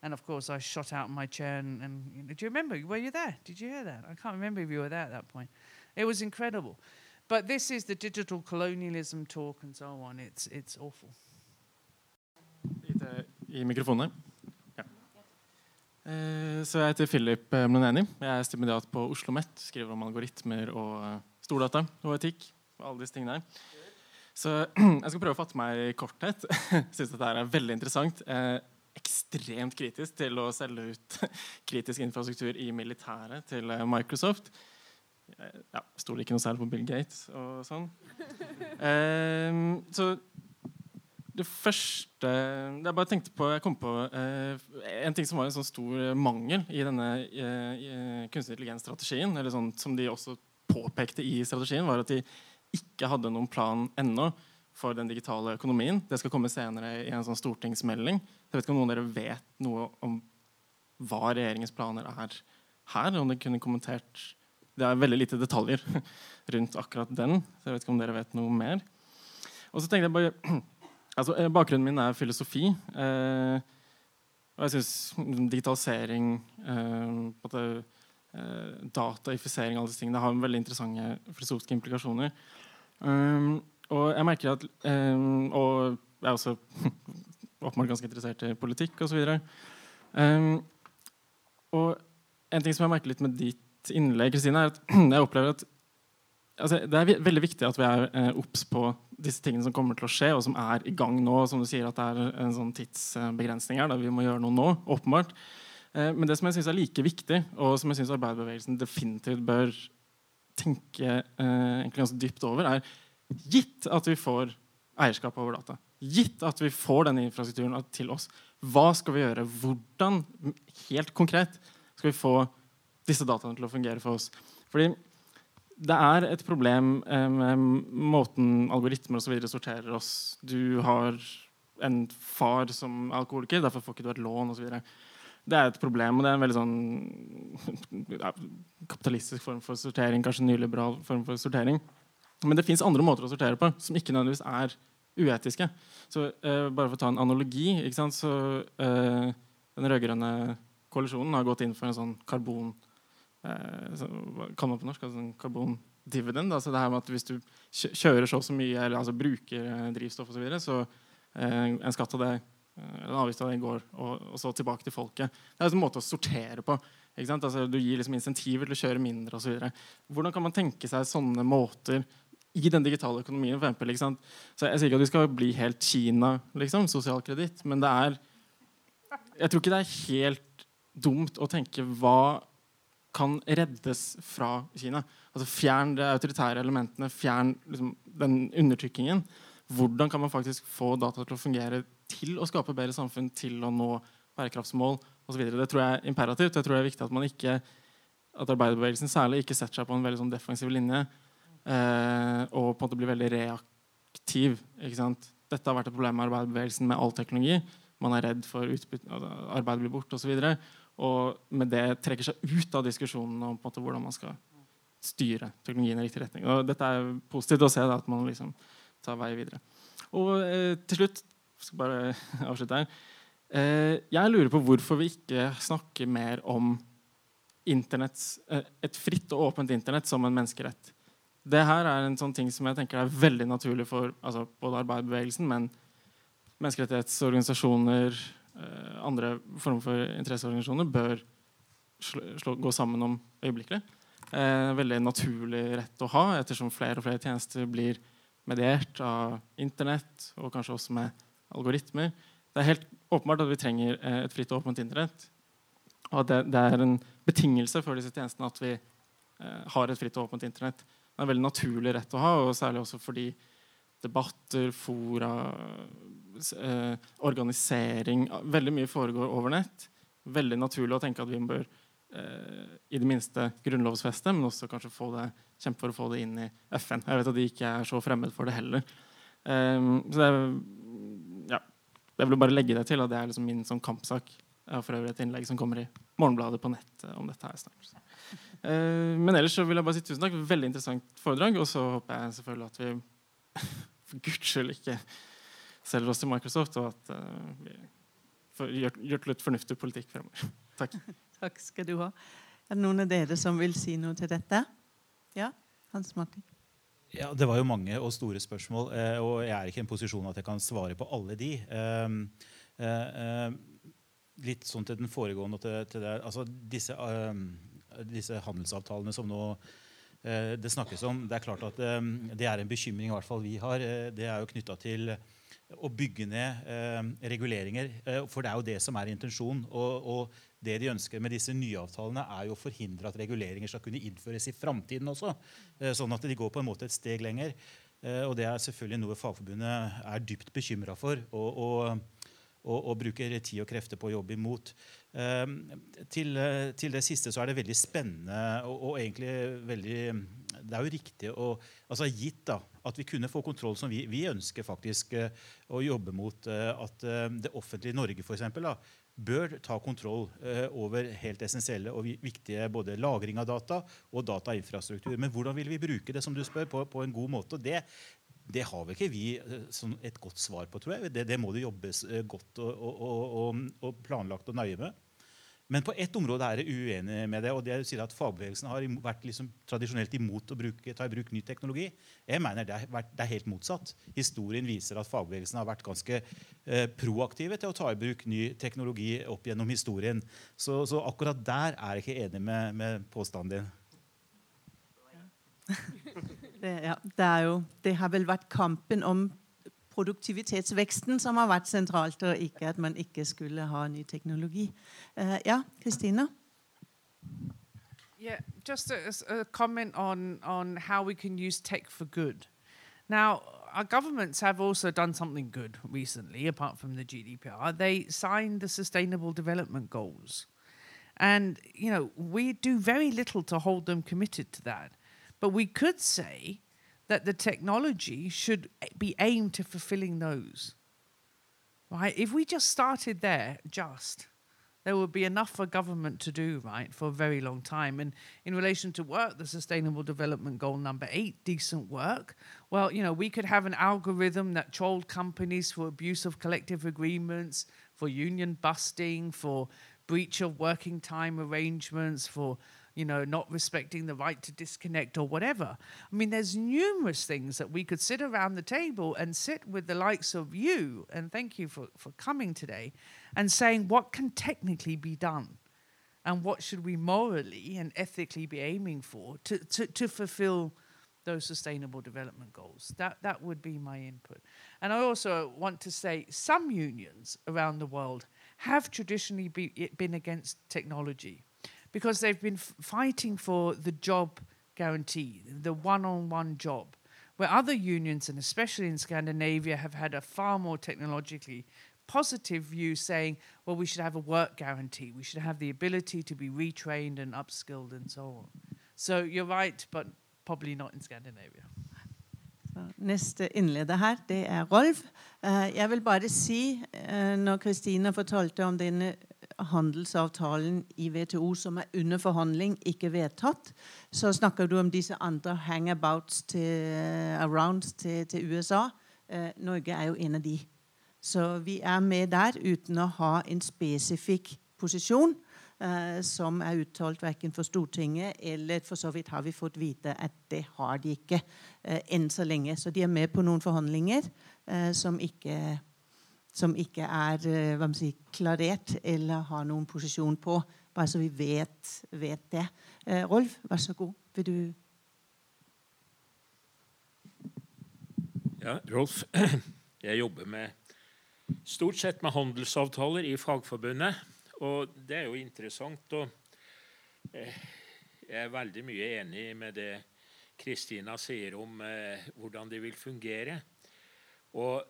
And of course, I shot out my chair. And, and you know, do you remember? Were you there? Did you hear that? I can't remember if you were there at that point. It was incredible. But this is the digital colonialism talk and so on. It's, it's awful. I mikrofonene. Ja. Eh, Så jeg heter Philip Mleneni. Mloneni. Jeg er stipendiat på Oslo Met. Skriver om algoritmer og eh, stordata og etikk. og alle disse tingene her. Så jeg skal prøve å fatte meg i korthet. Syns dette er veldig interessant. Eh, ekstremt kritisk til å selge ut kritisk infrastruktur i militæret til eh, Microsoft. Eh, ja, Stoler ikke noe særlig på Bill Gates og sånn. Eh, så det første Jeg bare tenkte på, jeg kom på eh, en ting som var en sånn stor mangel i denne eh, kunstig intelligens-strategien, eller sånn som de også påpekte i strategien, var at de ikke hadde noen plan ennå for den digitale økonomien. Det skal komme senere i en sånn stortingsmelding. Jeg vet ikke om noen av dere vet noe om hva regjeringens planer er her. Om dere kunne kommentert Det er veldig lite detaljer rundt akkurat den. Så jeg vet ikke om dere vet noe mer. Og så tenkte jeg bare Altså, eh, bakgrunnen min er filosofi. Eh, og jeg syns digitalisering, eh, eh, dataifisering alle disse tingene har veldig interessante filosofiske implikasjoner. Um, og jeg merker at um, Og jeg er også åpenbart ganske interessert i politikk osv. Um, og en ting som jeg merker litt med innlegg, Kristine, er at jeg opplever at altså, det er veldig viktig at vi er eh, på disse tingene som kommer til å skje, og som er i gang nå. Som du sier at det er en sånn tidsbegrensning her. Da vi må gjøre noe nå, åpenbart. Eh, men det som jeg syns er like viktig, og som jeg synes arbeiderbevegelsen definitivt bør tenke eh, ganske dypt over, er gitt at vi får eierskap over data, gitt at vi får denne infrastrukturen til oss, hva skal vi gjøre? Hvordan, helt konkret, skal vi få disse dataene til å fungere for oss? Fordi det er et problem eh, med måten algoritmer og videre sorterer oss. Du har en far som alkoholiker, derfor får ikke du et lån osv. Det er et problem, og det er en veldig sånn ja, kapitalistisk form for sortering. Kanskje nyliberal form for sortering. Men det fins andre måter å sortere på som ikke nødvendigvis er uetiske. Så eh, Bare for å ta en analogi så eh, Den rød-grønne koalisjonen har gått inn for en sånn karbon kan man på norsk? Altså karbondividend. Altså det her med at hvis du kjører så, så mye, eller altså bruker eh, drivstoff osv., så, så eh, en skatt av det en avgift av det går, og, og, så tilbake til folket. Det er en måte å sortere på. Altså, du gir liksom insentiver til å kjøre mindre osv. Hvordan kan man tenke seg sånne måter i den digitale økonomien? For eksempel, jeg sier ikke at vi skal bli helt Kina, liksom, sosial kreditt, men det er Jeg tror ikke det er helt dumt å tenke hva kan reddes fra Kina. Altså Fjern de autoritære elementene, fjern liksom, den undertrykkingen. Hvordan kan man faktisk få data til å fungere til å skape bedre samfunn, til å nå bærekraftsmål osv. Det tror jeg er imperativt. Jeg tror det er viktig at man ikke at arbeiderbevegelsen særlig ikke setter seg på en veldig sånn defensiv linje eh, og på en måte blir veldig reaktiv. Dette har vært et problem med arbeiderbevegelsen med all teknologi. Man er redd for at arbeidet blir borte osv og med det trekker seg ut av diskusjonen om måte, hvordan man skal styre teknologien i riktig retning. Og dette er positivt å se da, at man liksom tar vei videre. Og eh, til slutt skal bare avslutte her. Eh, jeg lurer på hvorfor vi ikke snakker mer om eh, et fritt og åpent internett som en menneskerett. Det her er en sånn ting som jeg tenker er veldig naturlig for altså, både arbeiderbevegelsen, men menneskerettighetsorganisasjoner, andre former for interesseorganisasjoner bør slå, gå sammen om øyeblikkelig. Eh, veldig naturlig rett å ha, ettersom flere og flere tjenester blir mediert av Internett, og kanskje også med algoritmer. Det er helt åpenbart at vi trenger eh, et fritt og åpent Internett. Og det, det, er en betingelse for disse tjenestene at vi eh, har et fritt og åpent Internett. Det er en veldig naturlig rett å ha, og særlig også fordi debatter, fora, eh, organisering Veldig mye foregår over nett. Veldig naturlig å tenke at vi bør eh, i det minste grunnlovsfeste, men også kanskje få det, kjempe for å få det inn i FN. Jeg vet at de ikke er så fremmed for det heller. Um, så det er, ja, jeg vil bare legge det til at det er liksom min sånn kampsak. Jeg har for øvrig et innlegg som kommer i Morgenbladet på nett om dette her snart. Uh, men ellers så vil jeg bare si tusen takk. Veldig interessant foredrag. Og så håper jeg selvfølgelig at vi for guds skyld ikke selger oss til Microsoft, og at uh, vi får gjort, gjort litt fornuftig politikk fremover. Takk. Takk skal du ha. Er det noen av dere som vil si noe til dette? Ja? Hans Martin? Ja, Det var jo mange og store spørsmål, eh, og jeg er ikke i en posisjon at jeg kan svare på alle de. Um, eh, eh, litt sånn til den foregående til, til det, altså disse, um, disse, handelsavtalene som nå det snakkes om. Det er klart at um, det er en bekymring i hvert fall vi har. Det er jo knytta til å bygge ned eh, reguleringer. for det er jo det som er intensjonen. Og, og, det de ønsker med disse nye avtalene, er jo å forhindre at reguleringer skal kunne innføres i framtiden også. sånn at de går på en måte et steg lenger. og det er selvfølgelig noe Fagforbundet er dypt bekymra for. og og, og, bruker tid og krefter på å jobbe imot. Um, til, til, det siste så er det veldig spennende og, og, egentlig veldig Det er jo riktig å altså Gitt da, at vi kunne få kontroll som vi, vi ønsker faktisk uh, å jobbe mot uh, at uh, det offentlige Norge for eksempel, da, bør ta kontroll over helt essensielle og viktige både lagring av data og datainfrastruktur. Men hvordan vil vi bruke det som du spør, på, på en god måte? Og det, det har vel ikke vi eh, et godt svar på, tror jeg. Det, det må det jobbes eh, godt og, og, og, og, planlagt og nøye med. Men på ett område er jeg uenig med det. og det er at Fagbevegelsen har vært liksom tradisjonelt imot å bruke, ta i bruk ny teknologi. Jeg mener det er, det er, helt motsatt. Historien viser at fagbevegelsen har vært ganske eh, proaktive til å ta i bruk ny teknologi opp gjennom historien. Så, så akkurat der er jeg ikke enig med, med påstanden din. Det, ja, det, jo, det, har vel vært kampen om produktivitetsveksten som har vært sentralt, og ikke at man ikke skulle ha ny teknologi. Uh, ja, Christina? Yeah, just a, a, comment on, on how we can use tech for good. Now, our governments have also done something good recently, apart from the GDPR. They signed the Sustainable Development Goals. And, you know, we do very little to hold them committed to that. But we could say that the technology should be aimed to fulfilling those. Right? If we just started there, just, there would be enough for government to do, right, for a very long time. And in relation to work, the Sustainable Development Goal number eight, decent work, well, you know, we could have an algorithm that trolled companies for abuse of collective agreements, for union busting, for breach of working time arrangements, for you know, not respecting the right to disconnect or whatever. I mean, there's numerous things that we could sit around the table and sit with the likes of you, and thank you for, for coming today, and saying what can technically be done and what should we morally and ethically be aiming for to, to, to fulfill those sustainable development goals. That, that would be my input. And I also want to say some unions around the world have traditionally be, been against technology because they've been f- fighting for the job guarantee, the one on one job, where other unions, and especially in Scandinavia, have had a far more technologically positive view saying, well, we should have a work guarantee. We should have the ability to be retrained and upskilled and so on. So you're right, but probably not in Scandinavia. Neste innleder her, det er Rolf. Uh, jeg vil bare si, uh, når Christina fortalte om denne handelsavtalen i WTO som er under forhandling, ikke vedtatt, så snakker du om disse andre hangabouts til, arounds til, til USA. Eh, Norge er jo en av de. Så vi er med der uten å ha en spesifikk posisjon eh, som er uttalt verken for Stortinget eller for så vidt har vi fått vite at det har de ikke eh, enn så lenge. Så de er med på noen forhandlinger eh, som ikke som ikke er eh, si, klarert eller har noen posisjon på. Bare så vi vet, vet det. Eh, Rolf, vær så god. Vil du Ja, Rolf. Jeg jobber med stort sett med handelsavtaler i Fagforbundet. Og det er jo interessant. Og eh, jeg er veldig mye enig med det Kristina sier om hvordan det vil fungere. Og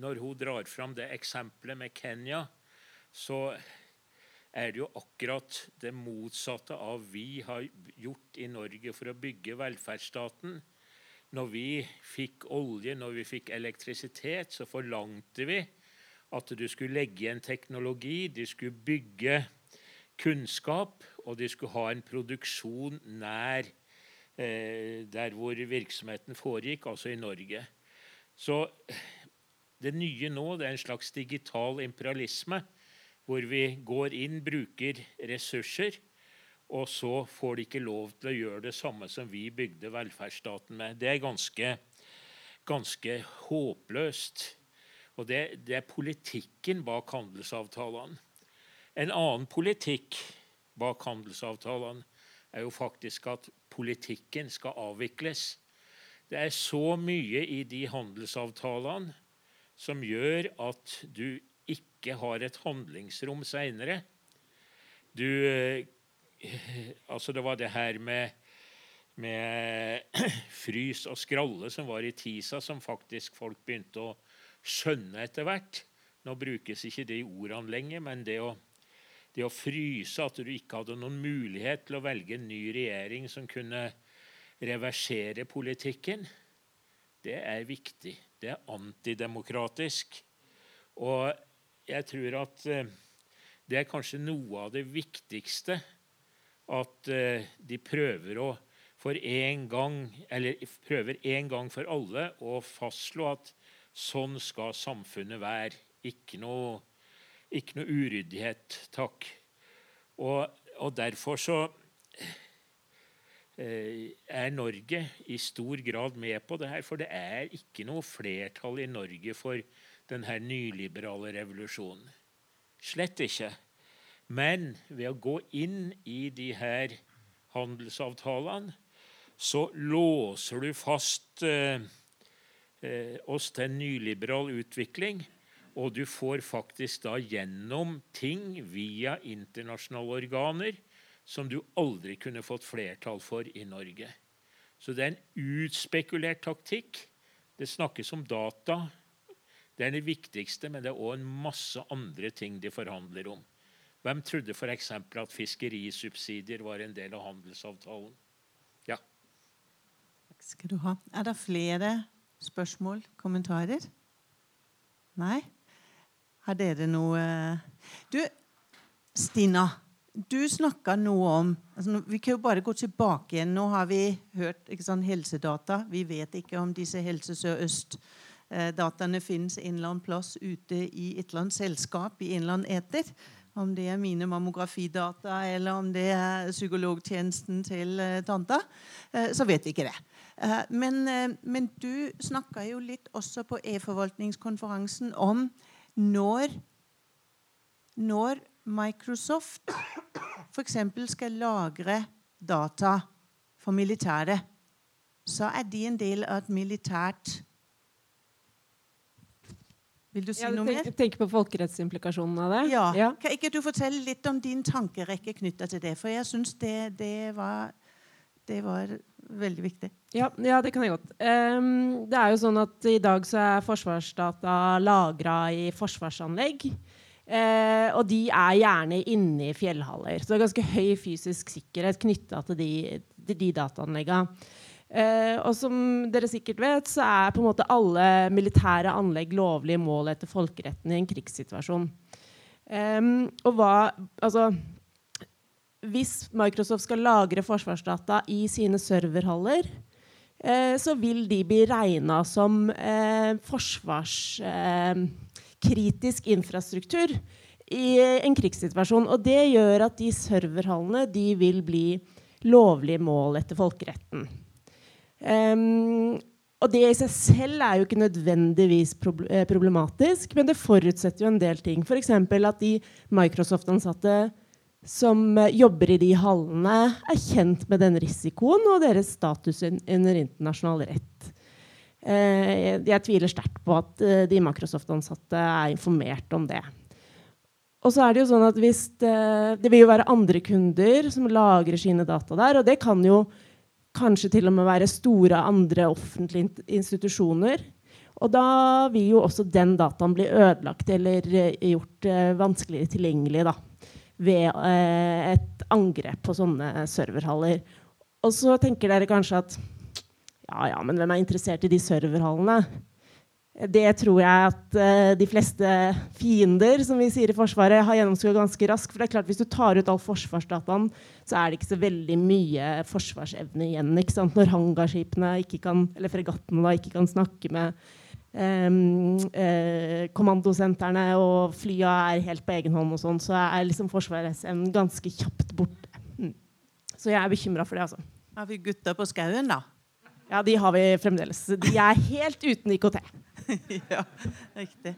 når hun drar fram det eksempelet med Kenya, så er det jo akkurat det motsatte av vi har gjort i Norge for å bygge velferdsstaten. Når vi fikk olje, når vi fikk elektrisitet, så forlangte vi at du skulle legge igjen teknologi, du skulle bygge kunnskap, og du skulle ha en produksjon nær eh, der hvor virksomheten foregikk, altså i Norge. Så det nye nå det er en slags digital imperialisme, hvor vi går inn, bruker ressurser, og så får de ikke lov til å gjøre det samme som vi bygde velferdsstaten med. Det er ganske, ganske håpløst. Og det, det er politikken bak handelsavtalene. En annen politikk bak handelsavtalene er jo faktisk at politikken skal avvikles. Det er så mye i de handelsavtalene som gjør at du ikke har et handlingsrom seinere. Du Altså, det var det her med, med frys og skralle som var i TISA, som faktisk folk begynte å skjønne etter hvert. Nå brukes ikke de ordene lenger, men det å, det å fryse, at du ikke hadde noen mulighet til å velge en ny regjering som kunne reversere politikken, det er viktig. Det er antidemokratisk. Og jeg tror at eh, det er kanskje noe av det viktigste at uh, de prøver å for en gang, eller prøver en gang for alle å fastslå at sånn skal samfunnet være. Ikke noe, ikke noe uryddighet, takk. Og, og derfor så er Norge i stor grad med på det her. For det er ikke noe flertall i Norge for denne nyliberale revolusjonen. Slett ikke. Men ved å gå inn i de her handelsavtalene så låser du fast eh, eh, oss til en nyliberal utvikling. Og du får faktisk da gjennom ting via internasjonale organer som du aldri kunne fått flertall for i Norge. Så det er en utspekulert taktikk. Det snakkes om data. Det er det viktigste, men det er òg en masse andre ting de forhandler om. Hvem trodde f.eks. at fiskerisubsidier var en del av handelsavtalen? Ja. Takk skal du ha. Er det flere spørsmål, kommentarer? Nei? Har dere noe Du, Stina. Du snakka noe om altså, Vi kan jo bare gå tilbake igjen. Nå har vi hørt sant, helsedata. Vi vet ikke om disse Helse Sør-Øst-dataene finnes en eller annen plass ute i et eller annet selskap i en eller annen eter. Om det er mine mammografidata eller om det er psykologtjenesten til uh, tanta, uh, så vet vi ikke det. Uh, men, men, du snakka jo litt også på e-forvaltningskonferansen om når, når Microsoft f.eks. skal lagre data for militæret, så er de en del av et militært vil du si ja, noe mer? Jeg tenker på folkerettsimplikasjonen av det. Ja. ja. Kan ikke du fortelle litt om din tankerekke knytta til det? For jeg syns det, det, var, det, var veldig viktig. Ja, ja, det kan jeg godt. Um, det er jo sånn at I dag så er forsvarsdata lagra i forsvarsanlegg. Uh, og de er gjerne inne i fjellhaller. Så det er ganske høy fysisk sikkerhet knytta til de, de, de dataanleggene. Eh, og som dere sikkert vet, så er på en måte alle militære anlegg lovlige mål etter folkeretten i en krigssituasjon. Eh, og hva Altså Hvis Microsoft skal lagre forsvarsdata i sine serverhaller, eh, så vil de bli regna som eh, forsvarskritisk infrastruktur i en krigssituasjon. Og det gjør at de serverhallene de vil bli lovlige mål etter folkeretten. Um, og det i seg selv er jo ikke nødvendigvis eh, problematisk, men det forutsetter jo en del ting. F.eks. at de Microsoft-ansatte som eh, jobber i de hallene, er kjent med den risikoen og deres status under internasjonal rett. Uh, jeg tviler sterkt på at uh, de Microsoft-ansatte er informert om det. Og så er Det jo sånn at hvis det, det vil jo være andre kunder som lagrer sine data der, og det kan jo kanskje til og med være store andre offentlige institusjoner. Og da vil jo også den dataen bli ødelagt eller gjort vanskeligere tilgjengelig da, ved et angrep på sånne serverhaller. Og så tenker dere kanskje at ja, ja, men hvem er interessert i de serverhallene? Det tror jeg at uh, de fleste fiender som vi sier i Forsvaret, har gjennomskuet ganske raskt. For det er klart, Hvis du tar ut all forsvarsdataen, så er det ikke så veldig mye forsvarsevne igjen. ikke sant? Når hangarskipene, ikke kan, eller fregattene, da, ikke kan snakke med um, uh, kommandosentrene, og flya er helt på egen hånd, og sånn, så er liksom forsvarsevnen ganske kjapt borte. Mm. Så jeg er bekymra for det. altså. Har vi gutter på skauen, da? Ja, de har vi fremdeles. De er helt uten IKT. ja, riktig.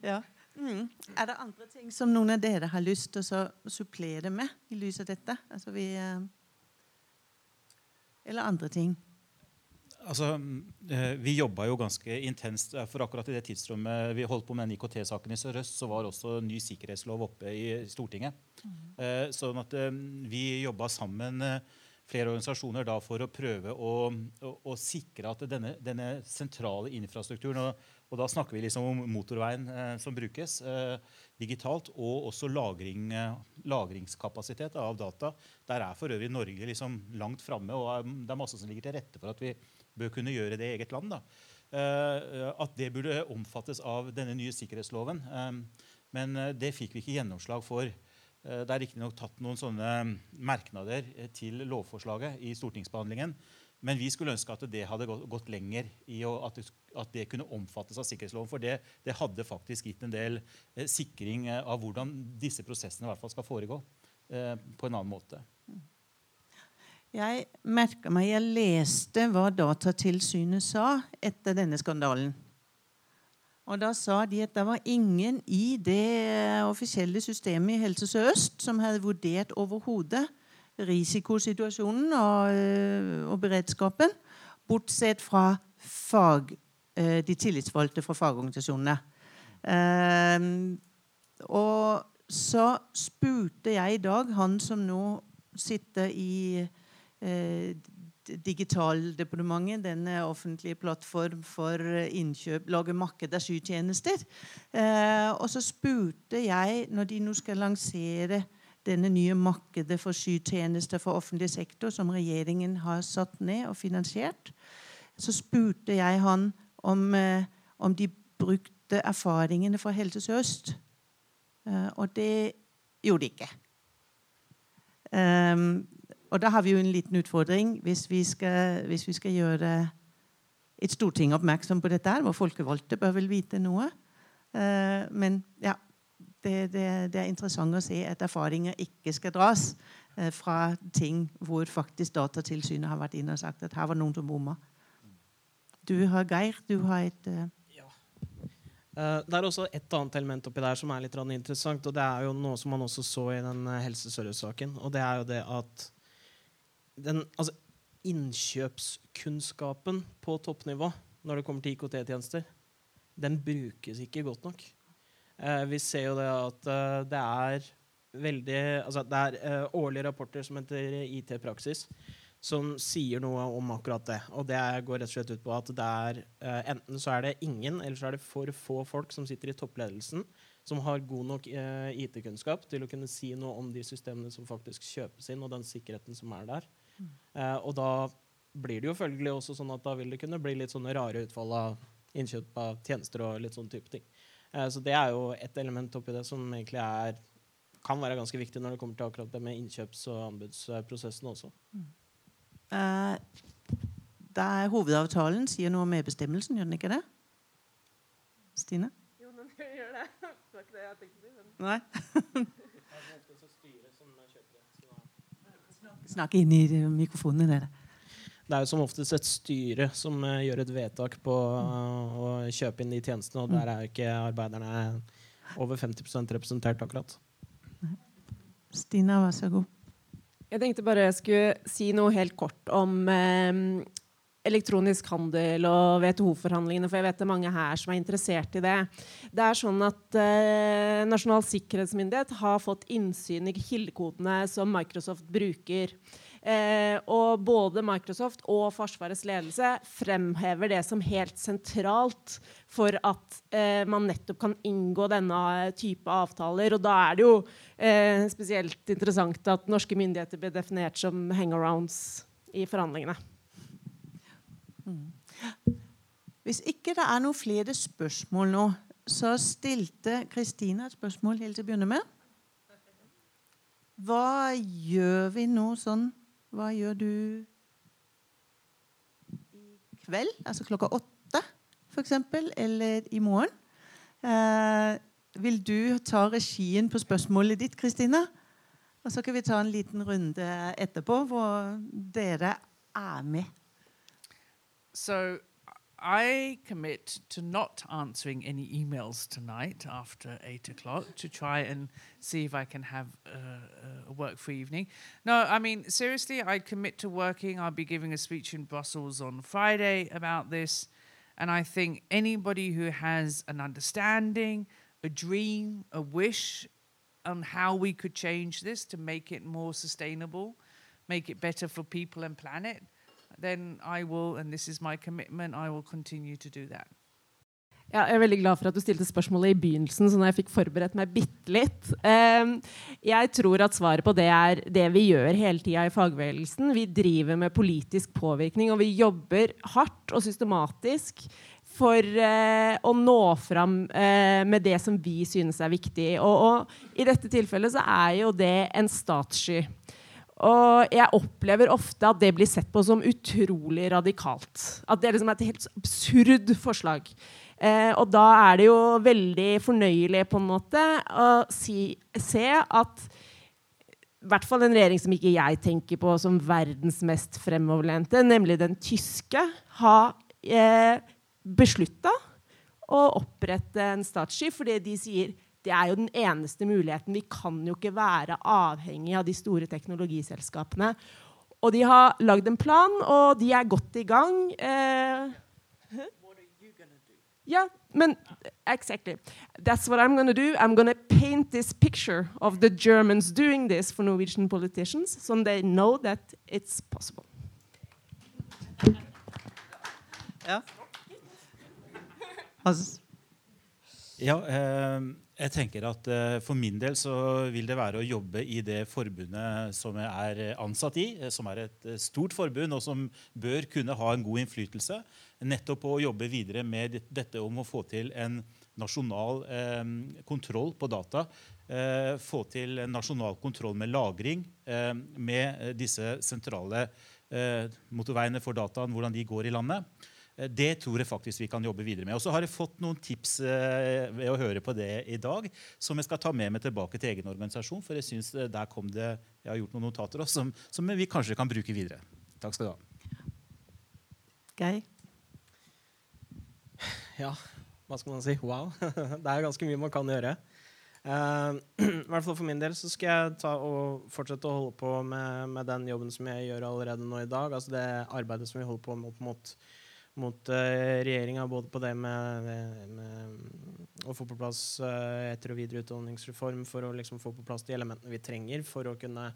Ja. Mm. Er det andre ting som noen av dere har lyst til å supplere med i lys av dette? Altså vi, eh, eller andre ting? Altså, eh, Vi jobba jo ganske intenst. eh, For akkurat i det tidsrommet vi holdt på med den IKT-saken i Sør-Øst, så var også ny sikkerhetslov oppe i Stortinget. Mm. Sånn at vi jobba sammen flere organisasjoner da for å prøve å, å, å sikre at denne, denne sentrale infrastrukturen og, og da snakker vi liksom om motorveien eh, som brukes eh, digitalt, og også lagring, eh, lagringskapasitet av data. Der er for øvrig Norge liksom langt framme, og det er masse som ligger til rette for at vi bør kunne gjøre det i eget land. da. Eh, at det burde omfattes av denne nye sikkerhetsloven. Eh, men eh, det fikk vi ikke gjennomslag for. Eh, Det er riktignok tatt noen sånne merknader eh, til lovforslaget i stortingsbehandlingen. Men vi skulle ønske at det hadde gått, lenger i at, det, kunne omfattes av sikkerhetsloven. For det, det hadde faktisk gitt en del eh, sikring eh, av hvordan disse prosessene i hvert fall skal foregå eh, på en annen måte. Jeg merka meg Jeg leste hva Datatilsynet sa etter denne skandalen. Og Da sa de at det var ingen i det offisielle systemet i Helse Sør-Øst som hadde vurdert overhodet risikosituasjonen og, øh, og beredskapen, bortsett fra fag, øh, de tillitsvalgte fra fagorganisasjonene. Ehm, og så spurte jeg i dag han som nå sitter i eh, Digitaldepartementet, denne offentlige plattform for innkjøp, lage marked av skytjenester. Eh, og så spurte jeg, når de nå skal lansere denne nye markedet for skytjenester for offentlig sektor, som regjeringen har satt ned og finansiert, så spurte jeg han om, eh, om de brukte erfaringene fra Helse Sør-Øst. Eh, og det gjorde de ikke. Um, og da har vi jo en liten utfordring hvis vi skal, hvis vi skal gjøre et storting oppmerksom på dette. her, Vår folkevalgte bør vel vite noe. Uh, men ja, det, det, det, er interessant å se at erfaringer ikke skal dras uh, fra ting hvor faktisk Datatilsynet har vært inne og sagt at her var noen som bomma. Du har Geir, du har et Uh, det er også et annet element oppi der som er litt interessant. og Det er jo noe som man også så i den Helse Sør-Øst-saken. Og det er jo det at den, altså, innkjøpskunnskapen på toppnivå når det kommer til IKT-tjenester, den brukes ikke godt nok. Eh, vi ser jo det at det er veldig altså Det er årlige rapporter som heter IT-praksis, som sier noe om akkurat det. Og det går rett og slett ut på at er uh, enten så er det ingen, eller så er det for få folk som sitter i toppledelsen som har god nok uh, IT-kunnskap til å kunne si noe om de systemene som faktisk kjøpes inn, og den sikkerheten som er der. Mm. Uh, og da blir det jo følgelig også sånn at da vil det kunne bli litt sånne rare utfall av innkjøp av tjenester og litt sånn type ting. så det er jo et element oppi det som egentlig er, kan være ganske viktig når det kommer til akkurat det med innkjøps- og anbudsprosessen også. Mm. Eh, da er hovedavtalen sier noe om medbestemmelsen, gjør den ikke det? Stine? Jo, den gjør det. Det var ikke det jeg tenkte å si. Nei. Snakk inn i mikrofonene, dere. Det er jo som oftest et styre som uh, gjør et vedtak på uh, å kjøpe inn de tjenestene, og der er jo ikke arbeiderne over 50 representert akkurat. Stina, vær så god. Jeg tenkte bare jeg skulle si noe helt kort om eh, elektronisk handel og WTO-forhandlingene, for jeg vet det er mange her som er interessert i det. Det er sånn at eh, Nasjonal sikkerhetsmyndighet har fått innsyn i kildekodene som Microsoft bruker. Eh, og både Microsoft og Forsvarets ledelse fremhever det som helt sentralt for at eh, man nettopp kan inngå denne type avtaler. Og da er det jo eh, spesielt interessant at norske myndigheter blir definert som hangarounds i forhandlingene. Mm. Hvis ikke det er noen flere spørsmål nå, så stilte Kristina et spørsmål helt til å begynne med. Hva gjør vi nå sånn hva gjør du i kveld, altså klokka åtte f.eks., eller i morgen? Eh, vil du ta regien på spørsmålet ditt, Kristina? Og så kan vi ta en liten runde etterpå hvor dere er med. So I commit to not answering any emails tonight after eight o'clock to try and see if I can have uh, a work free evening. No, I mean, seriously, I commit to working. I'll be giving a speech in Brussels on Friday about this. And I think anybody who has an understanding, a dream, a wish on how we could change this to make it more sustainable, make it better for people and planet, then I will, and this is my commitment, I will continue to do that. Ja, jeg er veldig glad for at du stilte spørsmålet i begynnelsen, sånn at jeg fikk forberedt meg bitte litt. Um, jeg tror at svaret på det er det vi gjør hele tida i fagbevegelsen. Vi driver med politisk påvirkning, og vi jobber hardt og systematisk for uh, å nå fram uh, med det som vi synes er viktig. Og, og i dette tilfellet så er jo det en statssky. Og jeg opplever ofte at det blir sett på som utrolig radikalt. At det liksom er et helt absurd forslag. Eh, og da er det jo veldig fornøyelig på en måte å si, se at i hvert fall en regjering som ikke jeg tenker på som verdens mest fremoverlente, nemlig den tyske, har eh, beslutta å opprette en statssky fordi de sier det er jo den eneste muligheten. Vi kan jo ikke være avhengig av de store teknologiselskapene. Og de har lagd en plan, og de er godt i gang. Eh, yeah, men exactly. That's what I'm gonna to do. I'm gonna to paint this picture of the Germans doing this for Norwegian politicians, so they know that it's possible. Ja. Altså, Ja, eh, jeg tenker at eh, For min del så vil det være å jobbe i det forbundet som jeg er ansatt i, eh, som er et eh, stort forbund, og som bør kunne ha en god innflytelse. Nettopp å jobbe videre med dette om å få til en nasjonal eh, kontroll på data. Eh, få til en nasjonal kontroll med lagring, eh, med eh, disse sentrale eh, motorveiene for dataen, hvordan de går i landet. Eh, Det tror jeg faktisk vi kan jobbe videre med. Og så har jeg fått noen tips eh, ved å høre på det i dag, som jeg skal ta med meg tilbake til egen organisasjon. For jeg synes eh, der kom det Jeg har gjort noen notater også, som, som vi kanskje kan bruke videre. Takk skal du ha. Geir? Ja, hva skal man si? Wow. Det er ganske mye man kan gjøre. Uh, I hvert fall For min del så skal jeg ta og fortsette å holde på med, med den jobben som jeg gjør allerede nå i dag. Altså det arbeidet som vi holder på med opp mot, mot uh, regjeringa, både på det med, med, å få på plass eh, etter- og videreutdanningsreform for å liksom få på plass de elementene vi trenger for å kunne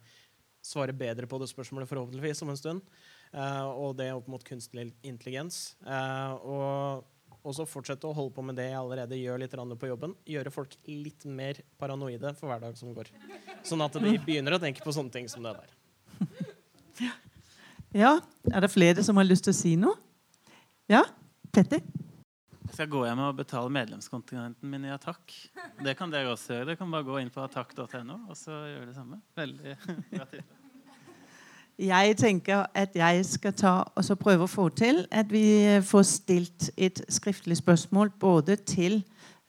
svare bedre på det spørsmålet forhåpentligvis om en stund. Uh, og det opp mot kunstig intelligens. Uh, og også fortsette å holde på med det jeg allerede gjør litt på jobben. Gjøre folk litt mer paranoide for hver dag som går. Sånn at de begynner å tenke på sånne ting som det der. Ja, er det flere som har lyst til å si noe? Ja? Petter? Jeg skal gå hjem og betale medlemskontingenten min i Attack. Det kan dere også gjøre. Dere kan bare gå inn på attack.no og så gjøre det samme. Veldig bra tiltak. Jeg tenker at jeg skal ta og så prøve å få til at vi får stilt et skriftlig spørsmål både til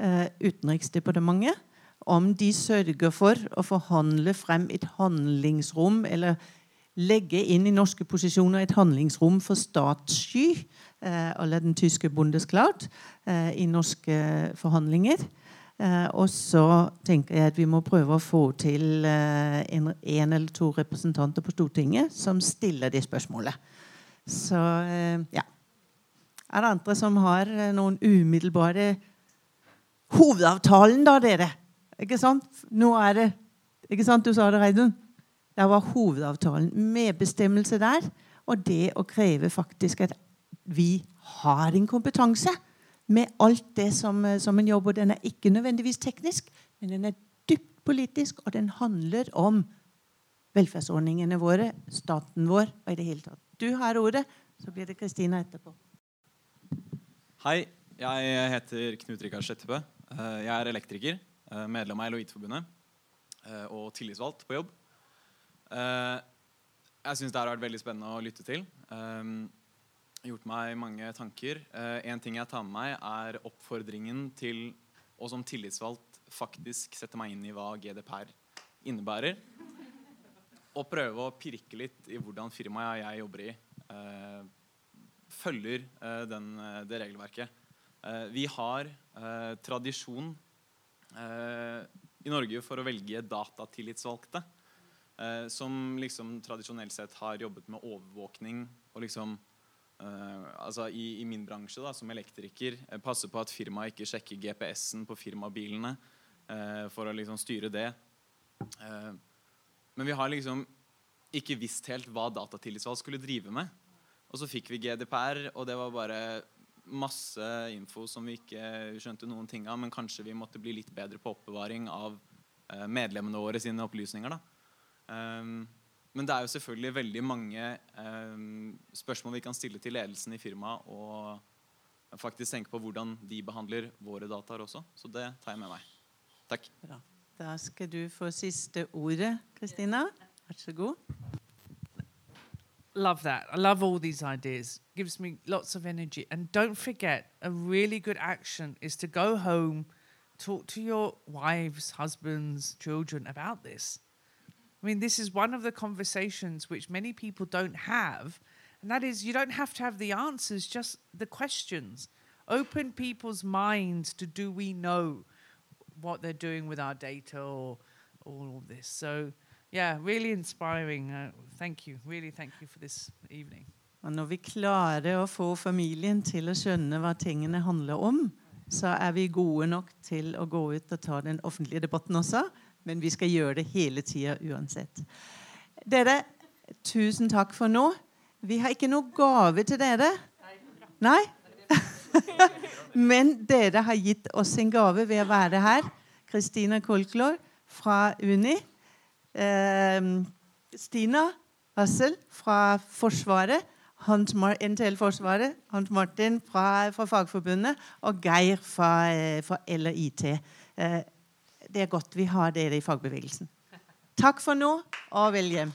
eh, Utenriksdepartementet om de sørger for å forhandle frem et handlingsrom, eller legge inn i norske posisjoner et handlingsrom for statssky, eller den tyske Bundesklart eh, i norske forhandlinger. Eh, og så tenker jeg at vi må prøve å få til eh, en, en eller to representanter på Stortinget som stiller de spørsmålene. Så eh, ja. Er det andre som har eh, noen umiddelbare Hovedavtalen, da, dere. Ikke sant? Nå er det Ikke sant du sa det, Reidun? Der var hovedavtalen. Medbestemmelse der. Og det å kreve faktisk at vi har en kompetanse med alt det som, eh, som en jobb. Og den er ikke nødvendigvis teknisk, men den er dypt politisk, og den handler om velferdsordningene våre, staten vår og i det hele tatt. Du har ordet, så blir det Kristina etterpå. Hei, jeg heter Knut Rikard Slettebø. Eh, Jeg er elektriker, eh, medlem av Eloid-forbundet eh, og tillitsvalgt på jobb. Jeg syns det har vært veldig spennende å lytte til. Gjort meg mange tanker. Eh, En ting jeg tar med meg, er oppfordringen til å som tillitsvalgt faktisk sette meg inn i hva GDPR innebærer. Og prøve å pirke litt i hvordan firmaet jeg jobber i, eh, følger eh, den, det regelverket. Vi har tradisjon i Norge for å velge datatillitsvalgte. som liksom tradisjonelt sett har jobbet med overvåkning og liksom altså i, i min bransje da, som elektriker eh, passe på at firmaet ikke sjekker GPS-en på firmabilene eh, for å liksom styre det. Eh, men vi har liksom ikke visst helt hva datatillitsvalg skulle drive med. Og så fikk vi GDPR, og det var bare masse info som vi ikke skjønte noen ting av, men kanskje vi måtte bli litt bedre på oppbevaring av eh, medlemmene våre sine opplysninger. da. Um, men det er jo selvfølgelig veldig mange eh, spørsmål vi kan stille til ledelsen i firmaet, og faktisk tenke på hvordan de behandler våre dataer også. Så det tar jeg med meg. Takk. Bra. Da skal du få siste ordet, Kristina. Vær så god. Love that. I love all these ideas. Gives me lots of energy. And don't forget, a really good action is to go home, talk to your wives, husbands, children about this. I mean, this is one of the conversations which many people don't have, and that is you don't have to have the answers, just the questions. Open people's minds to do we know what they're doing with our data or all of this. So, yeah, really inspiring. Uh, thank you. Really, thank you for this evening. Og når vi klarer å få familien til å skjønne hva tingene handler om, så er vi gode nok til å gå ut og ta den offentlige debatten også. Men vi skal gjøre det hele tida uansett. Dere, tusen takk for nå. Vi har ikke noe gave til dere. Nei? Men dere har gitt oss en gave ved å være her. Kristina Kolklor fra Uni. Eh, Stina Hassel fra Forsvaret. NTL Forsvaret. Hans Martin fra, fra Fagforbundet. Og Geir fra, eh, fra LIT. Det er godt vi har dere i fagbevegelsen. Takk for nå, og vel hjem.